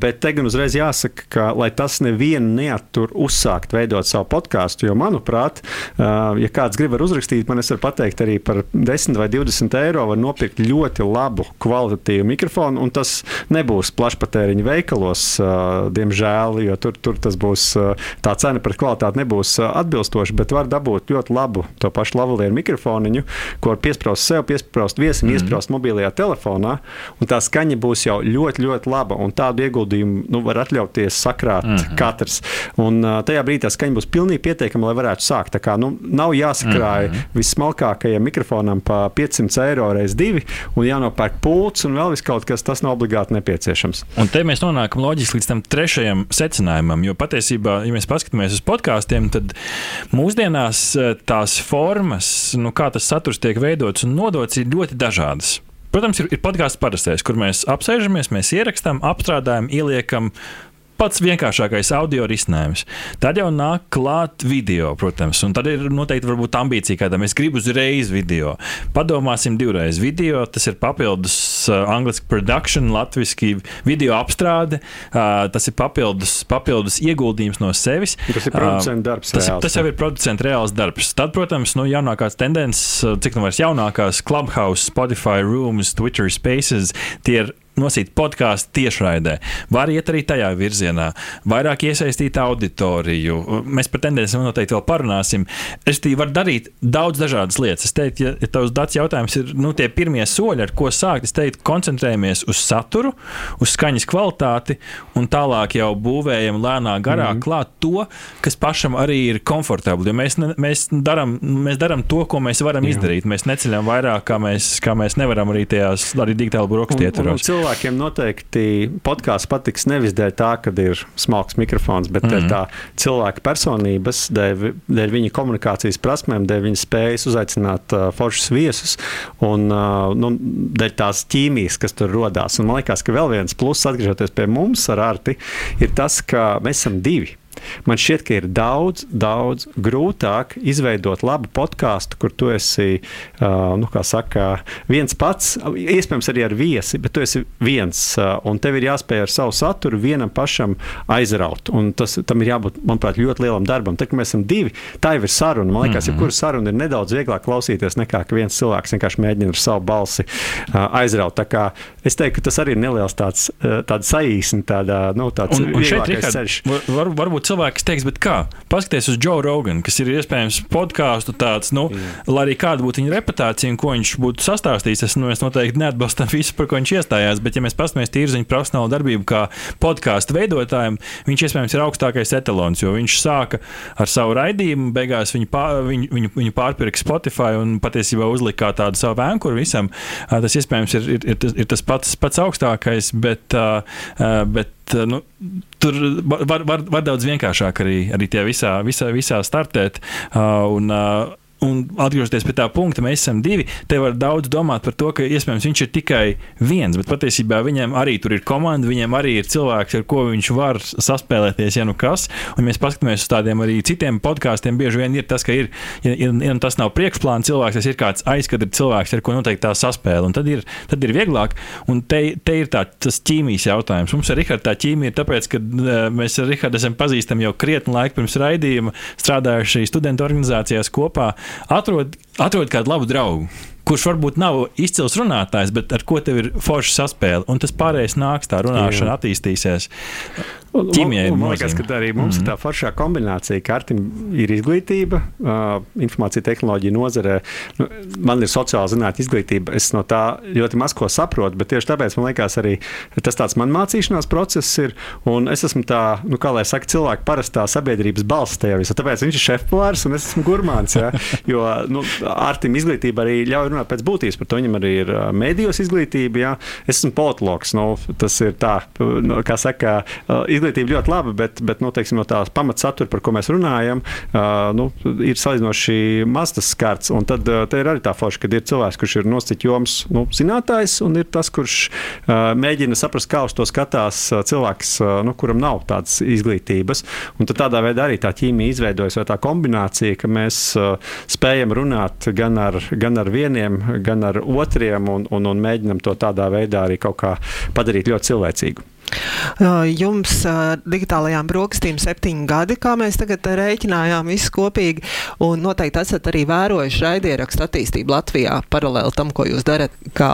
Bet te gan uzreiz jāsaka, ka lai tas nevienu neattur uzsākt veidot savu podkāstu, jo, manuprāt, ja kāds grib uzrakstīt, man es varu pateikt arī par 10 vai 20 eiro var nopirkt ļoti labu kvalitatīvu mikrofonu, un tas nebūs plašpatēriņa veikalos, diemžēl, jo tur, tur tas būs tā cena pret kvalitāti nebūs atbilstoša, bet var dabūt ļoti labu to pašu lavalieru mikrofoniņu, ko var piesprāst sev, piesprāst viesim, mm -hmm. iesprāst mobilajā telefonā. Un tās skaņa būs jau ļoti, ļoti laba. Un tādu ieguldījumu nu, var atļauties sakrāt mm -hmm. katrs. Un uh, tajā brīdī tā skaņa būs pilnīgi pietiekama, lai varētu sākt. Tā kā nu, nav jāsakrāj mm -hmm. vissmalkākajam mikrofonam pa 500 eiro reiz divi un jānopērk pults un vēl kaut kas, tas nav obligāti nepieciešams. Un te mēs nonākam loģiski līdz tam trešajam secinājumam, jo patiesībā, ja mēs paskatāmies uz podkāstiem, tad mūsdienās tās formas, nu, kā tas saturs tiek veidots un nodots, ir ļoti dažādas. Protams, ir, ir podkāsts parastais, kur mēs apsēžamies, mēs ierakstām, apstrādājam, ieliekam pats vienkāršākais audio risinājums. Tad jau nāk klāt video, protams, un tad ir noteikti varbūt ambīcija, kāda mēs gribam uzreiz video. Padomāsim divreiz video, tas ir papildus uh, angliski production, latviski video apstrāde, uh, tas ir papildus, papildus ieguldījums no sevis. Tas ir producents darbs. Uh, tas, reāls, tas jau ir producents reāls darbs. Tad, protams, nu, jaunākās tendences, cik nu vairs jaunākās, Clubhouse, Spotify, Rooms, Twitter Spaces, tie ir nosīt podkāstu tiešraidē. Var iet arī tajā virzienā, vairāk iesaistīt auditoriju. Mēs par tendencēm noteikti vēl parunāsim. Es tī varu darīt daudz dažādas lietas. Es teiktu, ja, ja tavs dats jautājums ir nu, tie pirmie soļi, ar ko sākt, es teiktu, koncentrējamies uz saturu, uz skaņas kvalitāti un tālāk jau būvējam lēnā garā mm -hmm. klāt to, kas pašam arī ir komfortabli. Jo mēs, ne, mēs, daram, mēs daram to, ko mēs varam Jā. izdarīt. Mēs neceļam vairāk, kā mēs, kā mēs nevaram arī tajās arī digitāli brokastī ietvaros cilvēkiem noteikti podkāsts patiks nevis dēļ tā, ka ir smalks mikrofons, bet mm -hmm. tā cilvēka personības, dēļ, dēļ viņa komunikācijas prasmēm, dēļ viņa spējas uzaicināt uh, foršus viesus un uh, nu, dēļ tās ķīmijas, kas tur radās. Man liekas, ka vēl viens pluss, atgriežoties pie mums ar Arti, ir tas, ka mēs esam divi. Man šķiet, ka ir daudz, daudz grūtāk izveidot labu podkāstu, kur tu esi nu, saka, viens pats, iespējams, arī ar viesi, bet tu esi viens un tev ir jāspēj ar savu saturu vienam pašam aizraut. Un tas tam ir jābūt, manuprāt, ļoti lielam darbam. Tad, kad mēs esam divi, tā jau ir saruna. Man liekas, mm -hmm. ja kura saruna ir nedaudz vieglāk klausīties nekā viens cilvēks vienkārši mēģina ar savu balsi aizraut. Tā kā es teiktu, ka tas arī ir neliels tāds, tāds saīsni, tāda, nu, tāds un, un šeit, Richard, ceļš. Var, varbūt cilvēks teiks, bet kā? Paskaties uz Joe Roganu, kas ir iespējams podkāstu tāds, nu, Jā. lai arī kāda būtu viņa reputācija un ko viņš būtu sastāstījis. Es, nu, es noteikti neatbalstam visu, par ko viņš iestājās, bet, ja mēs paskatāmies tīri viņa profesionālu darbību kā podkāstu veidotājiem, viņš iespējams ir augstākais etalons, jo viņš sāka ar savu raidījumu, beigās viņu, pār, viņu, viņu, viņu pārpirka Spotify un patiesībā uzlika tādu savu vēnkuru visam. Tas iespējams ir, ir, ir, ir tas pats, pats augstākais, bet, bet nu, tur var, var, var daudz vienkāršāk arī, arī tie visā, visā, visā startēt. Uh, un, uh, Un atgriežoties pie tā punkta, mēs esam divi. Te var daudz domāt par to, ka iespējams viņš ir tikai viens, bet patiesībā viņam arī tur ir komanda, viņam arī ir cilvēks, ar ko viņš var saspēlēties, ja nu kas. Un mēs paskatāmies uz tādiem arī citiem podkāstiem. Bieži vien ir tas, ka ir, ja, ja, ja tas nav priekšplāna cilvēks, tas ir kāds aizkadra cilvēks, ar ko noteikti tā saspēle. Un tad ir, tad ir vieglāk. Un te, te ir tā, tas ķīmijas jautājums. Mums ar Rihardu tā ķīmija ir tāpēc, ka uh, mēs ar Rihardu esam pazīstami jau krietni laiku pirms raidījuma, strādājuši studentu organizācijās kopā atrod, atrod kādu labu draugu kurš varbūt nav izcils runātājs, bet ar ko tev ir forša saspēle, un tas pārējais nāks, tā runāšana Jā. attīstīsies. Ķīmijai man liekas, ka arī mums mm -hmm. ir tā foršā kombinācija, ka Artim ir izglītība, uh, informācija tehnoloģija nozarē. Nu, man ir sociāla zinātņu izglītība. Es no tā ļoti maz ko saprotu, bet tieši tāpēc man liekas, arī tas tāds man mācīšanās process ir. Un es esmu tā, nu, kā lai saka, cilvēka parastā sabiedrības balss tajā visā. Tāpēc viņš ir šefpavārs un es esmu gurmāns. Ja? Jo nu, Artim izglītība arī ļauj runāt pēc būtības. Par to viņam arī ir mēdījos izglītība. Ja? Es esmu politologs. Nu, tas ir tā, nu, kā saka izglītība ļoti laba, bet, bet nu, teiksim, no tās pamatsatura, par ko mēs runājam, nu, ir salīdzinoši maz tas skarts. Un tad ir arī tā forša, ka ir cilvēks, kurš ir nosacīts joms nu, zinātājs, un ir tas, kurš mēģina saprast, kā uz to skatās cilvēks, nu, kuram nav tādas izglītības. Un tādā veidā arī tā ķīmija izveidojas, vai tā kombinācija, ka mēs spējam runāt gan ar, gan ar vieniem, gan ar otriem, un, un, un mēģinam to tādā veidā arī kaut kā padarīt ļoti cilvēcīgu. Jums digitālajām brokastīm septiņi gadi, kā mēs tagad rēķinājām, viss kopīgi. Un noteikti esat arī vērojuši raidierakstu attīstību Latvijā paralēli tam, ko jūs darat. Kā,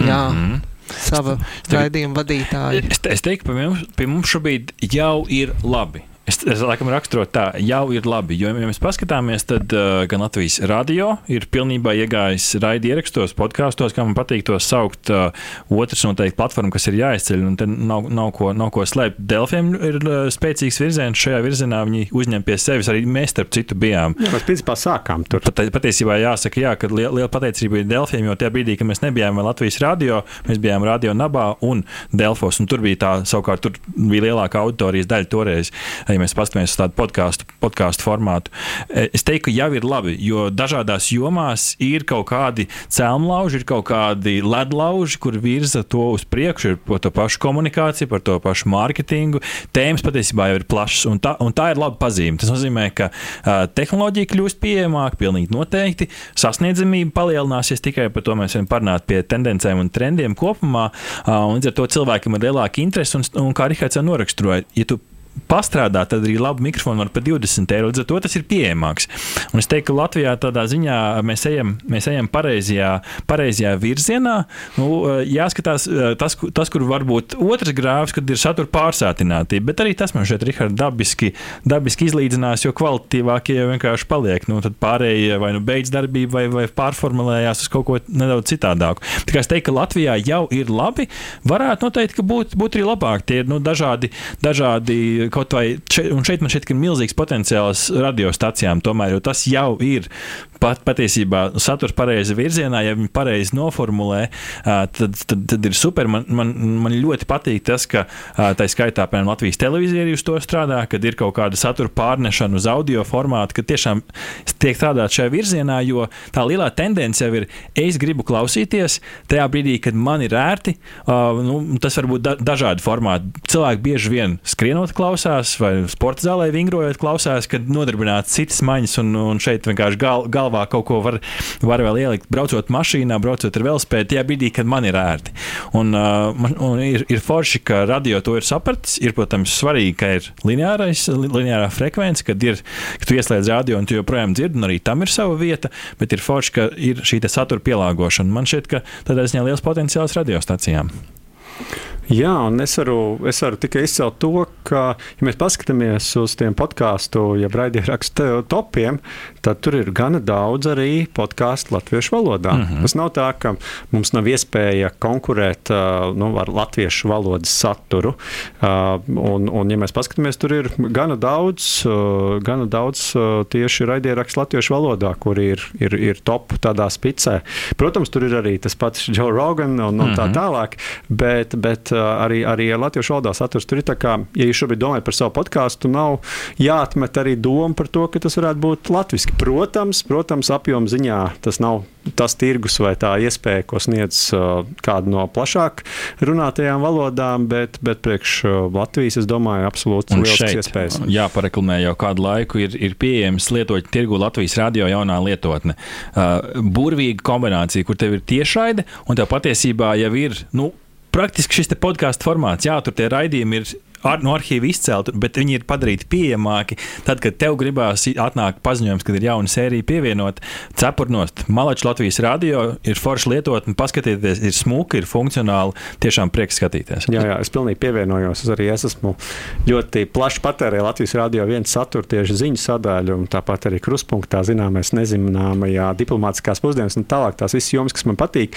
jā, mm -hmm sava raidījuma vadītāja. Es, es teiktu, ka pie mums, pie mums šobrīd jau ir labi. Es, es laikam raksturotu tā, jau ir labi. Jo, ja mēs paskatāmies, tad uh, gan Latvijas radio ir pilnībā iegājis raidījumos, ierakstos, podkāstos, kā man patīk to saukt. Uh, otrs noteikti platforma, kas ir jāizceļ, un nav, nav, ko, nav ko slēpt. Delfiem ir uh, spēcīgs virziens, šajā virzienā viņi uzņem pie sevis. Arī mēs, starp citu, bijām. Jā, mēs principā sākām tur. Pat, patiesībā jāsaka, jā, ka liela, liela pateicība ir Delfiem, jo tajā brīdī, kad mēs nebijām Latvijas radio, mēs bijām radio Nabā un Delfos. Un tur bija tā, savukārt, tur bija lielākā auditorijas daļa toreiz. Ja ja mēs paskatāmies uz tādu podkāstu, podkāstu formātu. E, es teiktu, ka jau ir labi, jo dažādās jomās ir kaut kādi cēlonlauži, ir kaut kādi ledlauži, kur virza to uz priekšu, ir par to pašu komunikāciju, par to pašu mārketingu. Tēmas patiesībā jau ir plašas, un tā, un tā ir laba pazīme. Tas nozīmē, ka uh, tehnoloģija kļūst pieejamāka, pilnīgi noteikti. Sasniedzamība palielināsies tikai par to mēs varam parunāt pie tendencēm un trendiem kopumā. Uh, līdz ar to cilvēkam ir lielāka interese, un, un kā Rihards jau noraksturoja, ja tu pastrādāt, tad arī labu mikrofonu var par 20 eiro. Līdz ar to tas ir pieejamāks. Un es teiktu, ka Latvijā tādā ziņā mēs ejam, mēs ejam pareizajā, pareizajā virzienā. Nu, jāskatās tas, tas, kur varbūt otrs grāvs, kad ir satura pārsātinātība, bet arī tas man šeit, Rihard, dabiski, dabiski izlīdzinās, jo kvalitatīvākie vienkārši paliek. Nu, tad pārējie vai nu beidz darbību, vai, vai pārformulējās uz kaut ko nedaudz citādāku. Tikai es teiktu, ka Latvijā jau ir labi, varētu noteikti būt, būt arī labāk. Tie ir nu, dažādi, dažādi kaut vai šeit, un šeit man šķiet, ka ir milzīgs potenciāls radiostacijām, tomēr tas jau ir pat, patiesībā saturs pareizi virzienā, ja viņi pareizi noformulē, tad, tad, tad ir super. Man, man, man ļoti patīk tas, ka tā skaitā, piemēram, Latvijas televīzija arī uz to strādā, kad ir kaut kāda satura pārnešana uz audio formātu, ka tiešām tiek strādāt šajā virzienā, jo tā lielā tendence jau ir, es gribu klausīties tajā brīdī, kad man ir ērti. Nu, tas var būt da dažādi formāti. Cilvēki bieži vien skrienot klausās, vai sporta zālē vingrojot klausās, kad nodarbināts citas maņas, un, un šeit vienkārši gal, gal galvā kaut ko var, var vēl ielikt, braucot mašīnā, braucot ar velospēdu, tajā brīdī, kad man ir ērti. Un, uh, un ir, ir forši, ka radio to ir sapratis. Ir, protams, svarīgi, ka ir lineārais, lineārā frekvence, kad ir, ka tu ieslēdz radio un tu joprojām dzirdi, un arī tam ir sava vieta, bet ir forši, ka ir šī satura pielāgošana. Man šķiet, ka tādā ziņā liels potenciāls radiostacijām. Jā, un es varu, es varu tikai izcelt to, ka, ja mēs paskatāmies uz tiem podkāstu, ja raidierakstu topiem, tad tur ir gana daudz arī podkāstu latviešu valodā. Mm -hmm. Tas nav tā, ka mums nav iespēja konkurēt nu, ar latviešu valodas saturu. Un, un ja mēs paskatāmies, tur ir gana daudz, gana daudz tieši raidierakstu latviešu valodā, kur ir, ir, ir top tādā spicē. Protams, tur ir arī tas pats Joe Rogan un, un tā mhm. tālāk, bet, bet arī, arī latviešu valodā saturs. Tur ir tā kā, ja jūs šobrīd domājat par savu podkāstu, nav jāatmet arī doma par to, ka tas varētu būt latviešu. Protams, protams apjoma ziņā tas nav tas tirgus vai tā iespēja, ko sniedz uh, kāda no plašāk runātajām valodām, bet, bet priekš uh, Latvijas, es domāju, absolūti lielisks iespējas. Jā, pareklamē jau kādu laiku ir, ir pieejams lietot tirgu Latvijas radio jaunā lietotne. Uh, burvīga kombinācija, kur tev ir tiešraide, un tev patiesībā jau ir, nu, praktiski šis podkāstu formāts, jā, tur tie raidījumi ir ar, no arhīva izcelt, bet viņi ir padarīti pieejamāki. Tad, kad tev gribās atnākt paziņojums, kad ir jauna sērija pievienot, cepurnost, Malačs Latvijas radio ir forši lietot un paskatieties, ir smuki, ir funkcionāli, tiešām prieks skatīties. Jā, jā, es pilnīgi pievienojos. Es arī es esmu ļoti plaši patērējis Latvijas radio viens satura tieši ziņu sadaļu, un tāpat arī kruspunktā zināmais nezināmajā diplomātiskās pusdienas un tālāk tās visas jomas, kas man patīk.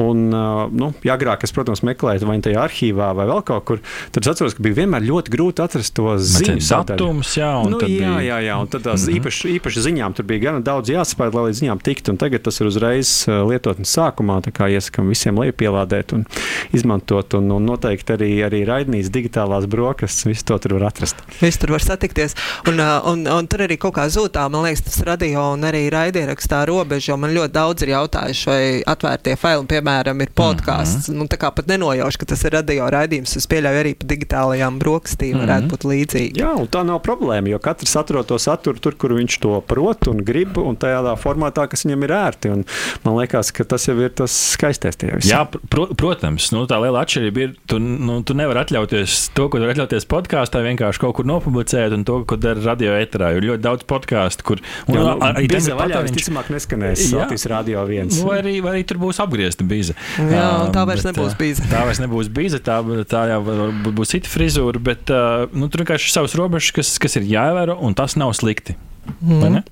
Un, nu, ja agrāk es, protams, meklēju vai nu tajā arhīvā vai vēl kaut kur, tad es atceros, ka bija vienmēr ļoti grūti atrast to ziņu datums. Jā, nu, jā, jā, jā, un tad tās mm -hmm. īpaši, īpaši ziņām tur bija gana daudz jāspēj, lai līdz ziņām tiktu. Tagad tas ir uzreiz lietotnes sākumā. Tā kā iesakām visiem lejupielādēt un izmantot. Un, un noteikti arī, arī raidnīs digitālās brokastis. Visu to tur var atrast. Visu tur var satikties. Un, un, un tur arī kaut kā zūtā, man liekas, tas radio un arī raidierakstā robeža. Man ļoti daudz ir jautājuši, vai atvērtie faili, piemēram, ir podkāsts. Mm -hmm. nu, tā kā pat nenojaušu, ka tas ir radio raidījums. Es pieļauju arī pa digitālajām brokastīm mm -hmm. varētu būt līdzīga. Jā, un tā nav problēma, jo katrs atrod to saturu tur, kur viņš to prot un grib, un tādā formātā, kas viņam ir ērti. Un man liekas, ka tas jau ir tas skaistais. Jā, pro, protams, nu, tā liela atšķirība ir, tu, nu, tu nevari atļauties to, ko tu atļauties podkāstā, vienkārši kaut kur nopublicēt, un to, ko dara radio eterā. Ir ļoti daudz podkāstu, kur un, jā, nu, arī tas vaļā visticamāk neskanēs Latvijas radio viens. Nu, vai, arī, vai arī tur būs apgriezta bīza. Jā, tā vairs bet, nebūs bīza. Tā vairs nebūs bīza, tā, tā jau būs cita frizūra cenzūra, bet uh, nu, tur vienkārši ir savas robežas, kas, kas ir jāievēro, un tas nav slikti. Mm.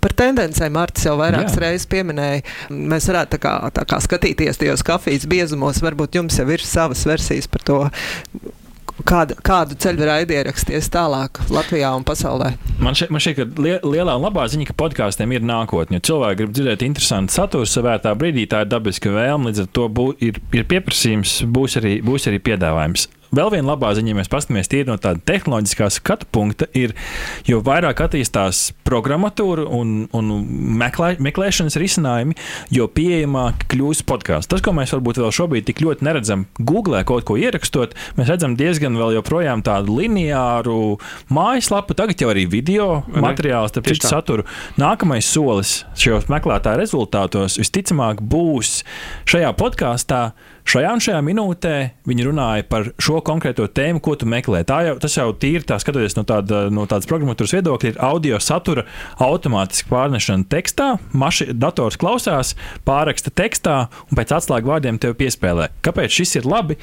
Par tendencēm Mārcis jau vairākas reizes pieminēja. Mēs varētu tā kā, tā kā skatīties tajos kafijas biezumos. Varbūt jums jau ir savas versijas par to, kādu, kādu ceļu raidierakstīs tālāk Latvijā un pasaulē? Man šķiet, ka li lielā un labā ziņa, ka podkāstiem ir nākotne. Cilvēki grib dzirdēt interesantu saturu savērtā brīdī, tā ir dabiska vēlme, līdz ar to bū, ir, ir pieprasījums, būs arī, būs arī piedāvājums. Vēl viena labā ziņa, ja mēs paskatāmies tīri no tāda tehnoloģiskā skatu punkta, ir, jo vairāk attīstās programmatūra un, un meklē, meklēšanas risinājumi, jo pieejamāk kļūst podkāsts. Tas, ko mēs varbūt vēl šobrīd tik ļoti neredzam, Google kaut ko ierakstot, mēs redzam diezgan vēl joprojām tādu lineāru mājaslapu, tagad jau arī video materiāls, tāpēc citu saturu. Nākamais solis šajos meklētāju rezultātos visticamāk būs šajā podkāstā Šajā un šajā minūtē viņi runāja par šo konkrēto tēmu, ko tu meklē. Tā jau, tas jau tīri tā skatoties no, tāda, no tādas programmatūras viedokļa, ir audio satura automātiski pārnešana tekstā. Maši, dators klausās, pāraksta tekstā un pēc atslēgu vārdiem tev piespēlē. Kāpēc šis ir labi?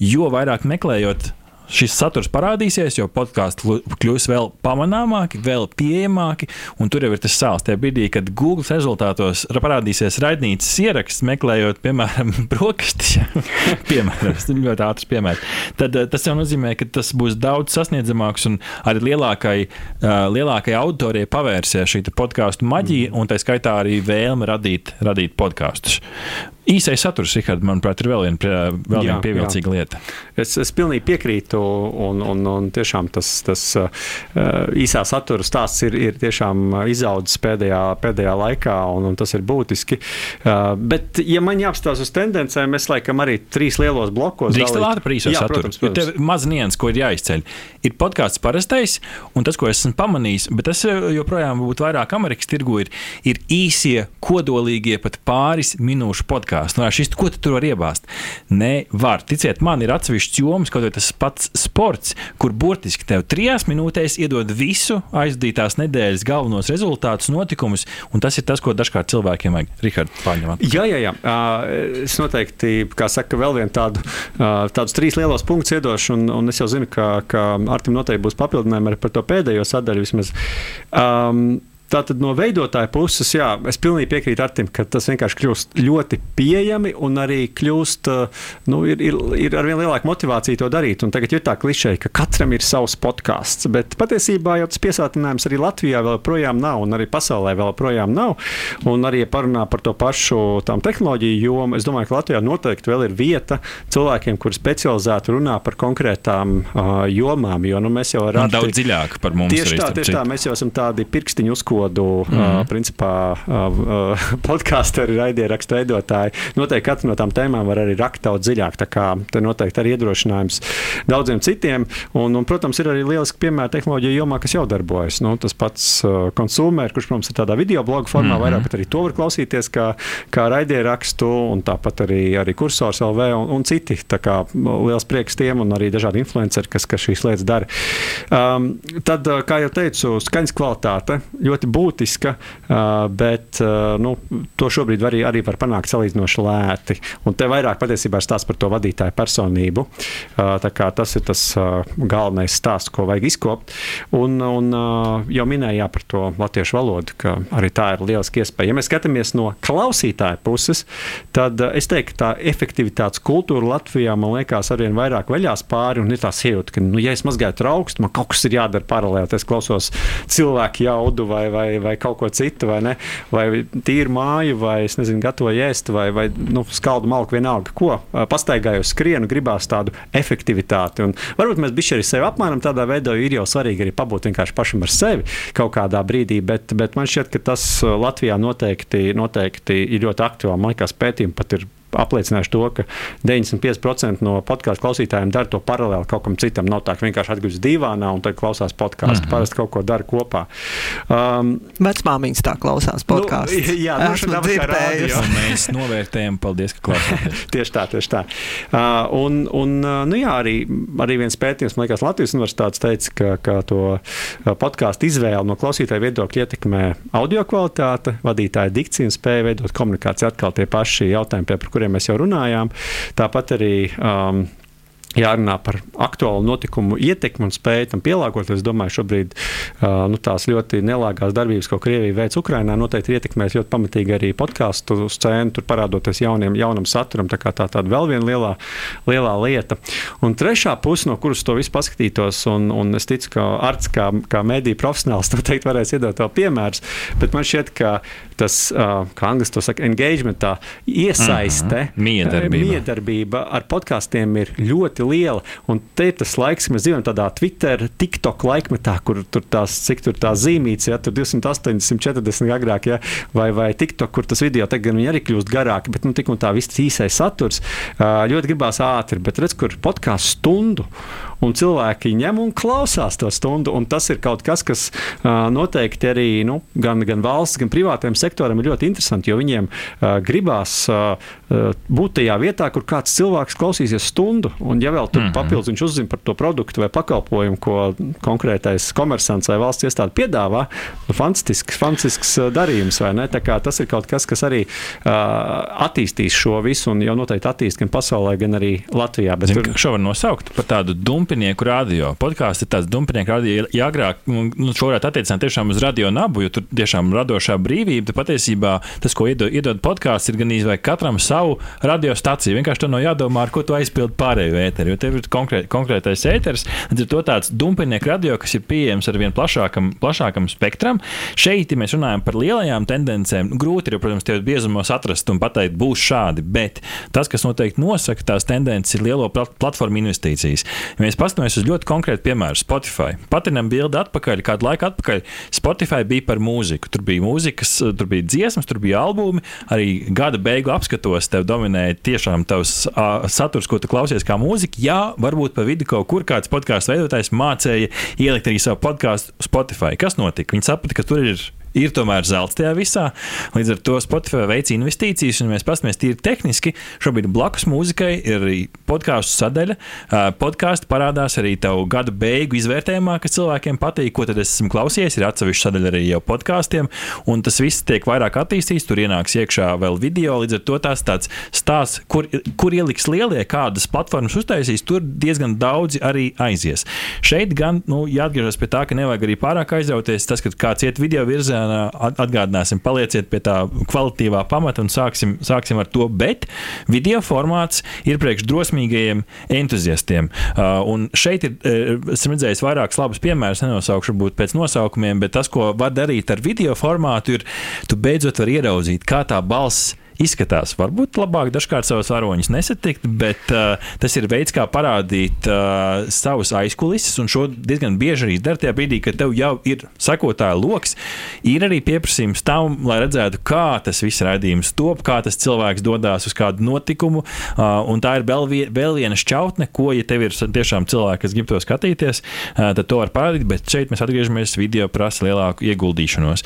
Jo vairāk meklējot šis saturs parādīsies, jo podkāsts kļūs vēl pamanāmāki, vēl pieejamāki. Tur jau ir tas sāls. Tajā brīdī, kad Google rezultātos parādīsies raidnīcas ieraksts, meklējot, piemēram, <laughs> brokastis, <laughs> piemēram, ļoti ātrs piemērs, tad eh, tas jau nozīmē, ka tas būs daudz sasniedzamāks un arī lielākai, uh, lielākai auditorijai pavērsies šī podkāstu maģija, un tā skaitā arī vēlme radīt, radīt podkāstus. Īsais saturs, Rihard, manuprāt, ir vēl viena, vēl viena pievilcīga lieta. Es, es pilnīgi piekrītu, un, un, un tiešām tas, tas uh, īsā satura stāsts ir, ir tiešām izaudzis pēdējā, pēdējā laikā, un, un tas ir būtiski. Uh, bet, ja man jāapstāsta uz tendencēm, es laikam arī trīs lielos blokos. Drīkst vēl ātri par īso saturu. Protams, protams. Ir maz nians, ko ir jāizceļ. Ir podkāsts parastais, un tas, ko esmu pamanījis, bet tas joprojām būtu vairāk Amerikas tirgu, ir, ir īsie, kodolīgie, pat pāris minūšu podkāsti podkāstu. Nu, šis, ko tu tur var iebāzt? Nē, var. Ticiet, man ir atsevišķs joms, kaut arī tas pats sports, kur burtiski tev trijās minūtēs iedod visu aizdītās nedēļas galvenos rezultātus, notikumus, un tas ir tas, ko dažkārt cilvēkiem vajag. Rihard, pārņemt. Jā, jā, jā. Es noteikti, kā saka, vēl vienu tādu, tādus trīs lielos punktus iedošu, un, un es jau zinu, ka, ka Artim noteikti būs papildinājumi par to pēdējo sadaļu vismaz. Um, Tātad no veidotāja puses, jā, es pilnīgi piekrītu Artim, ka tas vienkārši kļūst ļoti pieejami un arī kļūst, eh, nu, ir, ir, ir arvien lielāka motivācija to darīt. Un tagad ir tā klišeja, ka katram ir savs podkāsts, bet patiesībā jau tas piesātinājums arī Latvijā vēl joprojām nav, un arī pasaulē vēl joprojām nav. Un arī, parunā par to pašu tām tehnoloģiju jomu, es domāju, ka Latvijā noteikti vēl ir vieta cilvēkiem, kuri specializēti runā par konkrētām uh, jomām, jo nu, mēs jau ar Arti, daudz dziļāk par mums. Tieši tā, tieši tā, mēs jau esam tādi pirkstiņu uzkūri valodu, mm -hmm. uh, principā uh, <laughs> podkāstu raidierakstu veidotāji. Noteikti katra no tām tēmām var arī rakt daudz dziļāk. Tā kā te noteikti arī iedrošinājums daudziem citiem. Un, un, protams, ir arī lieliski piemēri tehnoloģija jomā, kas jau darbojas. Nu, tas pats uh, konsumer, kurš, protams, ir tādā video blogu formā, mm -hmm. vairāk, arī to var klausīties kā, kā raidierakstu, un tāpat arī, arī kursors LV un, un citi. Tā kā liels prieks tiem un arī dažādi influenceri, kas, kas šīs lietas dara. Um, tad, kā jau teicu, skaņas kvalitāte ļoti ļoti būtiska, bet nu, to šobrīd arī, arī var panākt salīdzinoši lēti. Un te vairāk patiesībā ir stāsts par to vadītāju personību. Tas ir tas galvenais stāsts, ko vajag izkopt. Un, un jau minēju par to latviešu valodu, ka arī tā ir lieliska iespēja. Ja mēs skatāmies no klausītāja puses, tad es teiktu, ka tā efektivitātes kultūra Latvijā man liekas arvien vairāk veļās pāri un ir tā sajūta, ka, nu, ja es mazgāju trauksmu, man kaut kas ir jādara paralēli. Es klausos cilvēku jaudu vai, vai, vai kaut ko citu, vai, ne? vai tīru māju, vai es nezinu, gatavoju ēst, vai, vai nu, skaldu malku, vienalga, ko. Pastaigājot skrienu, gribās tādu efektivitāti. Un varbūt mēs bišķi arī sevi apmēram tādā veidā, jo ir jau svarīgi arī pabūt vienkārši pašam ar sevi kaut kādā brīdī, bet, bet man šķiet, ka tas Latvijā noteikti, noteikti ir ļoti aktuāli. Man liekas, pētījumi pat ir apliecināšu to, ka 95% no podkāstu klausītājiem dara to paralēli kaut kam citam. Nav tā, ka vienkārši atgriežas divānā un tad klausās podkāstu. Mm -hmm. Parasti kaut ko dara kopā. Um, Vecmāmiņas tā klausās podkāstu. Nu, <laughs> jā, nu, esmu dzirdējusi. Mēs novērtējam, paldies, ka klausāties. <laughs> tieši tā, tieši tā. Uh, un, un nu jā, arī, arī viens pētījums, man liekas, Latvijas universitātes teica, ka, ka to podkāstu izvēle no klausītāja viedokļa ietekmē audio kvalitāte, vadītāja dikcija un spēja veidot komunikāciju. Atkal tie paši jautājumi, pie kuriem kuriem mēs jau runājām. Tāpat arī um, jārunā par aktuālu notikumu ietekmi un spēju tam pielāgoties. Es domāju, šobrīd nu, tās ļoti nelāgās darbības, ko Krievija veic Ukrajinā, noteikti ir ietekmējis ļoti pamatīgi arī podkāstu scēnu, tur parādoties jauniem, jaunam saturam. Tā tā tāda vēl viena lielā, lielā lieta. Un trešā puse, no kuras to visu paskatītos, un, un es ticu, ka Arts kā, kā mediju profesionāls <laughs> noteikti varēs iedot vēl piemērus, bet man šķiet, ka tas, kā angļuiski to saka, engagement, tā iesaiste, -hmm. miedarbība. miedarbība ar podkāstiem ir ļoti liela. Un te ir tas laiks, kad mēs dzīvojam tādā Twitter, TikTok laikmetā, kur tur tās, cik tur tā zīmīts, ja tur 280, 140 agrāk, ja, vai, vai TikTok, kur tas video tagad arī kļūst garāki, bet nu, tik un tā viss īsais saturs ļoti gribās ātri, bet redz, kur podkāstu stundu un cilvēki ņem un klausās to stundu. Tas ir kaut kas, kas uh, noteikti arī nu, gan, gan valsts, gan privātajam sektoram ir ļoti interesanti, jo viņiem uh, gribās uh, būt tajā vietā, kur kāds cilvēks klausīsies stundu, un ja vēl tur mm -hmm. papildus viņš uzzina par to produktu vai pakalpojumu, ko konkrētais komersants vai valsts iestāde piedāvā, nu, fantastisks, fantastisks darījums, vai ne? Tas ir kaut kas, kas arī uh, attīstīs šo visu, un jau noteikti attīstīs gan pasaulē, gan arī Latvijā. Bet Zin, tur... Šo var nosaukt par tādu dumu dumpinieku radio. Podkāsts ir tāds dumpinieku radio. Ja agrāk nu, nu, šo varētu attiecināt tiešām uz radio nabu, jo tur tiešām radošā brīvība. Patiesībā tas, ko iedod, iedod podkāsts, ir gan izvēlēt katram savu radiostaciju. Vienkārši tur nav jādomā, ar ko tu aizpildi pārējo ēteru, jo tev ir konkrēt, konkrētais ēteris. Tad ir tāds dumpinieku radio, kas ir pieejams ar vien plašākam, plašākam spektram. Šeit, ja mēs runājam par lielajām tendencēm, grūti ir, protams, tie biezumos atrast un pateikt, būs šādi. Bet tas, kas noteikti nosaka tās tendences, ir lielo platformu investīcijas. Ja mēs paskatāmies uz ļoti konkrētu piemēru, Spotify. Patinam bildi atpakaļ, kādu laiku atpakaļ. Spotify bija par mūziku. Tur bija mūzikas, tur bija dziesmas, tur bija albumi. Arī gada beigu apskatos tev dominēja tiešām tavs uh, saturs, ko tu klausies kā mūzika. Jā, varbūt pa vidu kaut kur kāds podkāstu veidotājs mācīja ielikt arī savu podkāstu Spotify. Kas notika? Viņi saprata, ka tur ir ir tomēr zelts tajā visā. Līdz ar to Spotify veic investīcijas, un mēs paskatāmies tīri tehniski. Šobrīd blakus mūzikai ir podkāstu sadaļa. Podkāstu parādās arī tavu gadu beigu izvērtējumā, kas cilvēkiem patīk, ko tad es esmu klausījies. Ir atsevišķa sadaļa arī jau podkāstiem, un tas viss tiek vairāk attīstīts. Tur ienāks iekšā vēl video, līdz ar to tās tāds stāsts, kur, kur ieliks lielie, kādas platformas uztaisīs, tur diezgan daudzi arī aizies. Šeit gan nu, jāatgriežas pie tā, ka nevajag arī pārāk aizrauties. Tas, ka kāds iet video virzienā, atgādināsim, palieciet pie tā kvalitīvā pamata un sāksim, sāksim ar to. Bet video formāts ir priekš drosmīgajiem entuziastiem. Un šeit ir, esmu redzējis vairākus labus piemērus, nenosaukšu varbūt pēc nosaukumiem, bet tas, ko var darīt ar video formātu, ir, tu beidzot vari ieraudzīt, kā tā balss izskatās. Varbūt labāk dažkārt savus varoņus nesatikt, bet uh, tas ir veids, kā parādīt uh, savus aizkulises. Un šo diezgan bieži arī dara tajā brīdī, kad tev jau ir sekotāja lokus. Ir arī pieprasījums tam, lai redzētu, kā tas viss raidījums top, kā tas cilvēks dodas uz kādu notikumu. Uh, un tā ir vēl, vie, vēl viena šķautne, ko, ja tev ir tiešām cilvēki, kas grib to skatīties, uh, tad to var parādīt. Bet šeit mēs atgriežamies video prasa lielāku ieguldīšanos.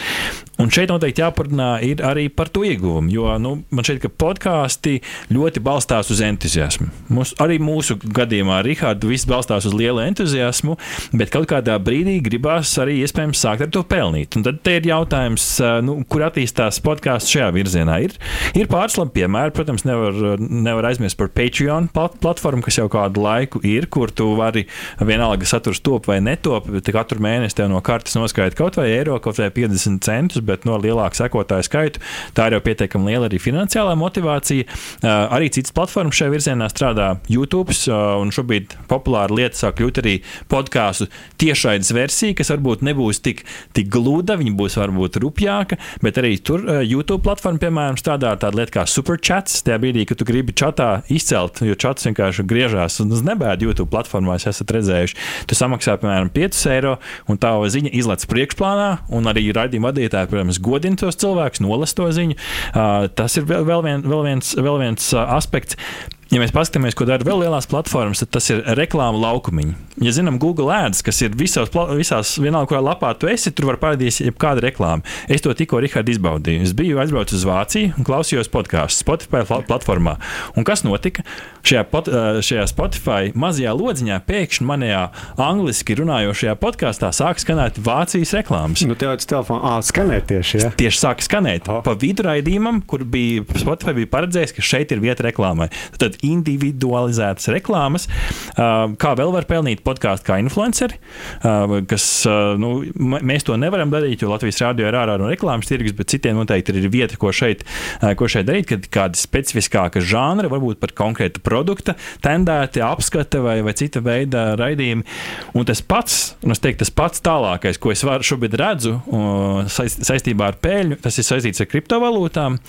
Un šeit noteikti jāparunā arī par to ieguvumu. Jo nu, man šķiet, ka podkāsti ļoti balstās uz entuziasmu. Mūs, arī mūsu gadījumā, Rihards, viss balstās uz lielu entuziasmu, bet kaut kādā brīdī gribās arī iespējams sākt ar to pelnīt. Un tad ir jautājums, nu, kur attīstās podkāsts šajā virzienā. Ir, ir pāris labi piemēri, protams, nevar, nevar aizmirst par Patreon platformu, kas jau kādu laiku ir, kur tu vari vienalga saturs top vai netop, bet katru mēnesi tev no kartes noskaita kaut vai eiro, kaut vai 50 centus, bet no lielāka sekotāju skaitu. Tā ir jau pietiekami liela arī finansējuma finansiālā motivācija. Arī citas platformas šajā virzienā strādā. YouTube un šobrīd populāra lieta sāk kļūt arī podkāstu tiešraides versija, kas varbūt nebūs tik, tik gluda, viņa būs varbūt rupjāka, bet arī tur YouTube platforma, piemēram, strādā ar tādu lietu kā superchats. Tajā brīdī, kad tu gribi čatā izcelt, jo čats vienkārši griežās un uz nebēdu YouTube platformā, es esat redzējuši. Tu samaksā, piemēram, 5 eiro, un tā ziņa izlaiž priekšplānā, un arī raidījuma vadītāji, protams, godina tos cilvēkus, nolas to ziņu. Tas ir vēl, vēl, vien, vēl viens, vēl viens aspekts. Ja mēs paskatāmies, ko dara vēl lielās platformas, tad tas ir reklāmu laukumiņi. Ja zinām, Google Ads, kas ir visās, visās vienalga, kurā lapā tu esi, tur var parādīties jebkāda reklāma. Es to tikko, Rihard, izbaudīju. Es biju aizbraucis uz Vāciju un klausījos podkāstu Spotify platformā. Un kas notika? Šajā, pot, šajā Spotify mazajā lodziņā pēkšņi manējā angliski runājošajā podkāstā sāk skanēt Vācijas reklāmas. Nu, tev tas telefonā skanēt tieši. Ja? Tieši sāk skanēt. Oh. Pa vidu raidījumam, kur bija Spotify bija paredzējis, ka šeit ir vieta reklāmai. Tad individualizētas reklāmas. Kā vēl var pelnīt podkāstu kā influenceri, kas nu, mēs to nevaram darīt, jo Latvijas rādio ir ārā no reklāmas tirgus, bet citiem noteikti ir vieta, ko šeit, ko šeit darīt, kad kādi specifiskāki žanri, varbūt par konkrētu produktu, tendēti, apskate vai, vai cita veida raidījumi. Un tas pats, un es teiktu, tas pats tālākais, ko es varu šobrīd redzu saistībā ar pēļņu, tas ir saistīts ar kriptovalūtām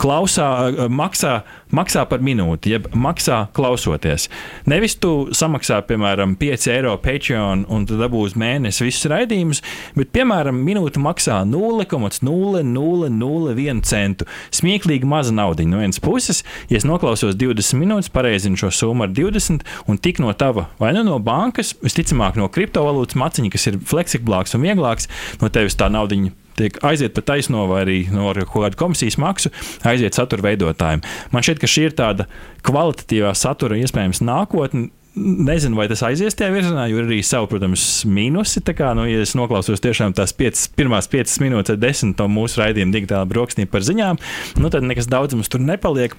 klausā, maksā, maksā par minūti, jeb maksā klausoties. Nevis tu samaksā, piemēram, 5 eiro Patreon un tu dabūsi mēnesi visus raidījumus, bet, piemēram, minūte maksā 0,0001 centu. Smieklīgi maza nauda no vienas puses. Ja es noklausos 20 minūtes, pareizinu šo summu ar 20 un tik no tava vai nu no bankas, visticamāk no kriptovalūtas maciņa, kas ir fleksiblāks un vieglāks, no tevis tā naudiņa tiek aiziet pa taisno vai arī no kaut kāda komisijas maksu, aiziet satura veidotājiem. Man šķiet, ka šī ir tāda kvalitatīvā satura iespējams nākotne. Nezinu, vai tas aizies tajā virzienā, jo ir arī savi, protams, mīnusi. Tā kā, nu, ja es noklausos tiešām tās piecas, pirmās piecas minūtes, desmit no mūsu raidījuma digitālā brokastī par ziņām, nu, tad nekas daudz mums tur nepaliek.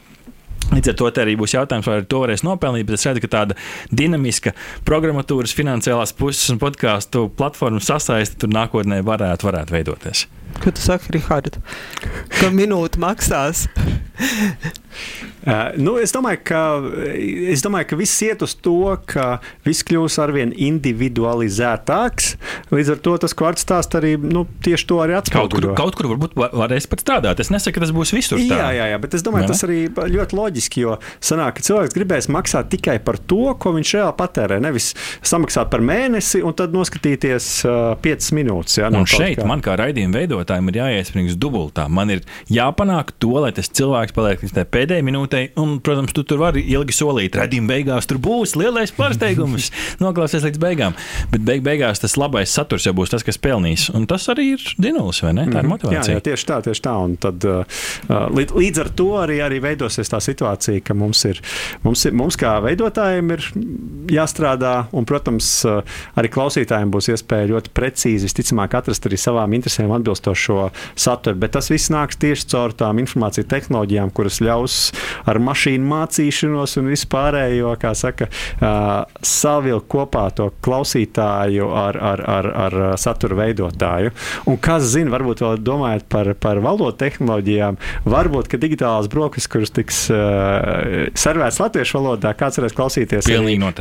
Līdz ar to arī būs jautājums, vai to varēs nopelnīt. Bet es redzu, ka tāda dinamiska programmatūras, finansiālās puses un podkāstu platformu sasaiste tur nākotnē varētu, varētu veidoties. Ko tu saki, Rihard? Ka minūte maksās? Uh, <laughs> nu, es, domāju, ka, es domāju, ka viss iet uz to, ka viss kļūs arvien individualizētāks. Līdz ar to tas kvarts stāsts arī nu, tieši to arī atspoguļo. Kaut kur, kaut kur varbūt varēs pat strādāt. Es nesaku, ka tas būs visur. Tā. Jā, jā, jā, bet es domāju, ne? tas arī ļoti loģiski, jo sanāk, ka cilvēks gribēs maksāt tikai par to, ko viņš reāli patērē. Nevis samaksāt par mēnesi un tad noskatīties uh, 5 minūtes. Jā, no un šeit kā. man kā raidījuma veidotājiem ir jāiesprings dubultā. Man ir jāpanāk to, lai tas cilvēks paliek līdz pēdējai minūtei un, protams, tu tur vari ilgi solīt, redzējuma beigās tur būs lielais pārsteigums, <laughs> noklausies līdz beigām. Bet beig beigās tas labais saturs jau būs tas, kas pelnīs. Un tas arī ir dzinējums, vai ne? Tā ir mhm. motivācija. Jā, jā tieši tā, tieši tā. Un tad, uh, uh, līdz, līdz ar to arī, arī veidosies tā situācija, ka mums ir, mums, ir, mums kā veidotājiem ir jāstrādā, un, protams, uh, arī klausītājiem būs iespēja ļoti precīzi, visticamāk, atrast arī savām interesēm atbilstošo saturu. Bet tas viss nāks tieši caur tām informācijas tehnoloģijām, kuras ļaus ar mašīnu mācīšanos un vispārējo, kā saka, savilkt kopā to klausītāju ar, ar, ar, ar satura veidotāju. Un kas zina, varbūt vēl domājot par, par valodu tehnoloģijām, varbūt, ka digitālās brokastis, kuras tiks uh, servētas latviešu valodā, kāds varēs klausīties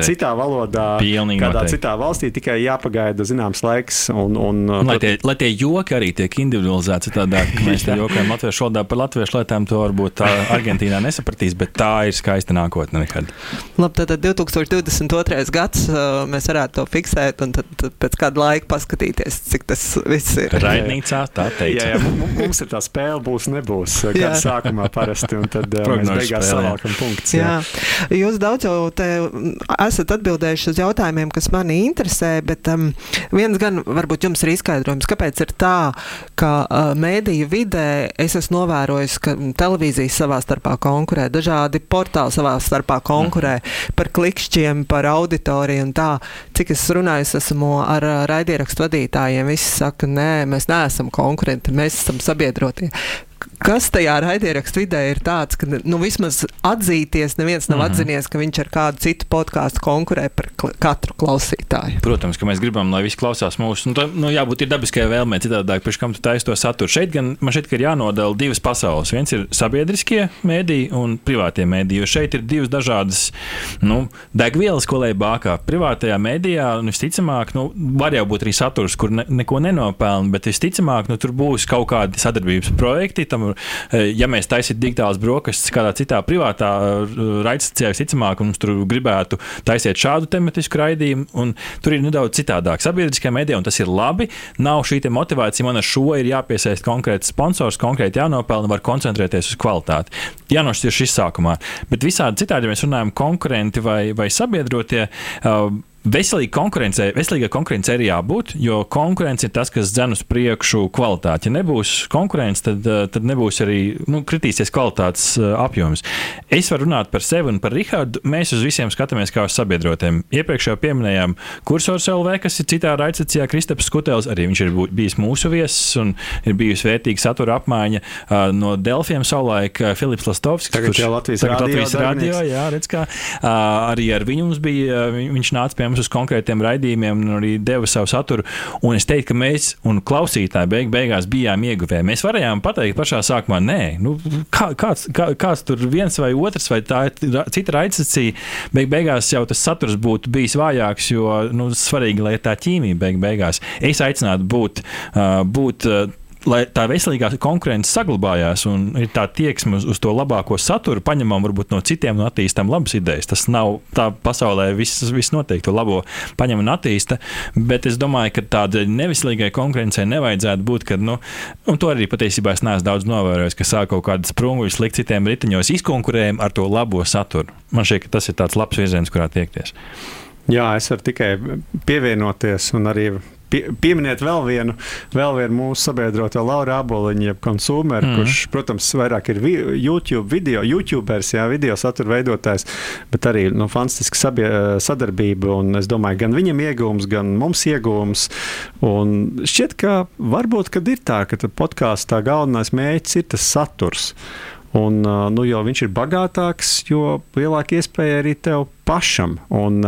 citā valodā, Pilnīgi kādā noteikti. citā valstī, tikai jāpagaida zināms laiks. Un, un, un lai, tie, lai tie joki arī tiek individualizēti, tādā <laughs> mēs te jokojam latviešu valodā par latviešu lietām, to varbūt Argentīnā nesapratīs bet tā ir skaista nākotne. Nekad. Labi, tad 2022. gads mēs varētu to fiksēt un tad, pēc kāda laika paskatīties, cik tas viss ir. <laughs> Raidnīcā tā teica. Jā, jā, mums ir tā spēle, būs, nebūs. <laughs> Kā sākumā parasti, un tad mēs beigās savākam punktus. Jā. jā, jūs daudz jau te esat atbildējuši uz jautājumiem, kas mani interesē, bet um, viens gan varbūt jums ir izskaidrojums, kāpēc ir tā, ka uh, mēdīju vidē es esmu novērojis, ka televīzijas savā starpā konkurē dažādi portāli savā starpā konkurē mm. par klikšķiem, par auditoriju un tā. Cik es runāju, esmu ar raidierakstu vadītājiem, visi saka, nē, mēs neesam konkurenti, mēs esam sabiedrotie kas tajā raidierakstu vidē ir tāds, ka nu, vismaz atzīties, neviens nav mm atzinies, ka viņš ar kādu citu podkāstu konkurē par kl katru klausītāju. Protams, ka mēs gribam, lai visi klausās mūsu. Nu, tā, nu, jābūt ir dabiskajai vēlmei, citādi, pirms kam tu taisi to saturu. Šeit gan man ka ir jānodala divas pasaules. Viens ir sabiedriskie mēdīji un privātie mēdīji, jo šeit ir divas dažādas nu, degvielas, ko lai bākā. Privātajā mēdījā, nu, visticamāk, nu, var jau būt arī saturs, kur ne, neko nenopelna, bet visticamāk, nu, tur būs kaut kādi sadarbības projekti tam, ja mēs taisītu digitālas brokastis kādā citā privātā eh, raidstacijā, visticamāk, mums tur gribētu taisīt šādu tematisku raidījumu, un tur ir nedaudz citādāk. Sabiedriskajā medijā, un tas ir labi, nav šī motivācija, man ar šo ir jāpiesaist konkrēts sponsors, konkrēti jānopelna, var koncentrēties uz kvalitāti. Jānošķir šis sākumā, bet visādi citādi, ja mēs runājam konkurenti vai, vai sabiedrotie. Uh, veselīga konkurence, veselīga konkurence arī jābūt, jo konkurence ir tas, kas dzen uz priekšu kvalitāti. Ja nebūs konkurence, tad, eh, tad nebūs arī nu, kritīsies kvalitātes eh, apjoms. Es varu runāt par sevi un par Rahādu. Mēs uz visiem skatāmies kā uz sabiedrotiem. Iepriekš jau pieminējām kursors LV, kas ir citā raidsacijā, Kristaps Kutels. Arī viņš ir bijis mūsu viesis un ir bijusi vērtīga satura apmaiņa uh, no Delfiem savulaik Filips Lastovskis. Tagad kurš, jau Latvijas, tagad radio, Latvijas radio, jā, redz, kā, arī ar viņu mums bija, viņš nāca pie mums uz konkrētiem raidījumiem un arī deva savu saturu. Un es teiktu, ka mēs un klausītāji beig, beigās bijām ieguvēji. Mēs varējām pateikt pašā sākumā, nē, nu, kā, kāds, kā, kāds tur viens vai otrs, vai tā ir cita raidsacija. Beig, beigās jau tas saturs būtu bijis vājāks, jo nu, svarīgi, lai tā ķīmija beig, beigās. Es aicinātu būt, būt lai tā veselīgā konkurence saglabājās un ir tā tieksme uz, uz to labāko saturu, paņemam varbūt no citiem un attīstam labas idejas. Tas nav tā pasaulē, viss, viss notiek, to labo paņem un attīsta, bet es domāju, ka tādai neveselīgai konkurencei nevajadzētu būt, kad, nu, un to arī patiesībā es neesmu daudz novērojis, ka sāk kaut kādas sprunguļus likt citiem riteņos, izkonkurējam ar to labo saturu. Man šķiet, ka tas ir tāds labs virziens, kurā tiekties. Jā, es varu tikai pievienoties un arī pie, pieminiet vēl vienu, vēl vienu mūsu sabiedroto Lauru Aboliņu, jeb konsumeru, mm. kurš, protams, vairāk ir vi, YouTube video, YouTubers, jā, video satura veidotājs, bet arī nu, fantastiska sabie, sadarbība. Un es domāju, gan viņam iegūms, gan mums iegūms. Un šķiet, ka varbūt, kad ir tā, ka podkāstā galvenais mērķis ir tas saturs. Un, nu, jo viņš ir bagātāks, jo lielāka iespēja arī tev pašam. Un,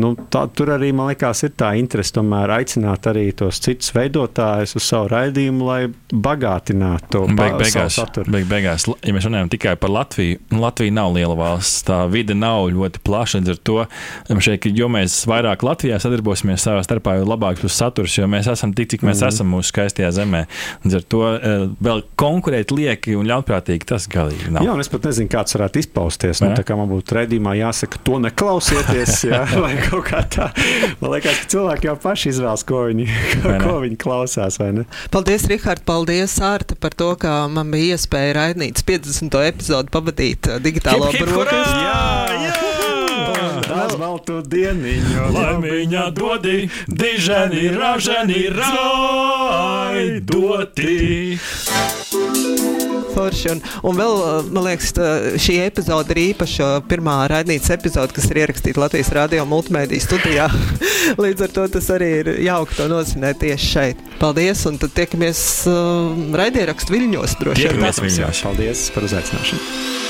nu, tā, tur arī man liekas, ir tā interese tomēr aicināt arī tos citus veidotājus uz savu raidījumu, lai bagātinātu to beig, beigās, saturu. Beig, beigās, ja mēs runājam tikai par Latviju, nu, Latvija nav liela valsts, tā vide nav ļoti plaša. Līdz ar to, šeit, jo mēs vairāk Latvijā sadarbosimies savā starpā, jo labāks būs saturs, jo mēs esam tik, cik mēs mm. esam mūsu skaistajā zemē. Līdz ar to vēl konkurēt lieki un ļaunprātīgi tas galīgi nav. Jā, un es pat nezinu, kāds varētu izpausties. Nu, tā kā man būtu redzījumā jāsaka, to ne neklausieties, jā, <laughs> vai kaut kā tā. Man liekas, ka cilvēki jau paši izvēlas, ko viņi, ko, ko viņi klausās. Paldies, Rihard, paldies, Ārta, par to, ka man bija iespēja raidīt 50. epizodu pavadīt uh, digitālo brokastu. Jā, jā! Daudz baltu dieniņu, laimīņā dodi, diženi, raženi, raidoti. Forši. Un, un vēl, uh, man liekas, tā, šī epizode ir īpaša pirmā raidītas epizode, kas ir ierakstīta Latvijas radio multimediju studijā. <laughs> Līdz ar to tas arī ir jauki to nozināt tieši šeit. Paldies, un tad tiekamies uh, raidierakstu viļņos droši vien. Tiekamies viļņos. Paldies par uzaicināšanu.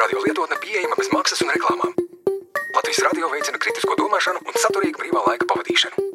Radio lietotne pieejama bez maksas un reklāmām. Latvijas radio veicina kritisko domāšanu un saturīgu brīvā laika pavadīšanu.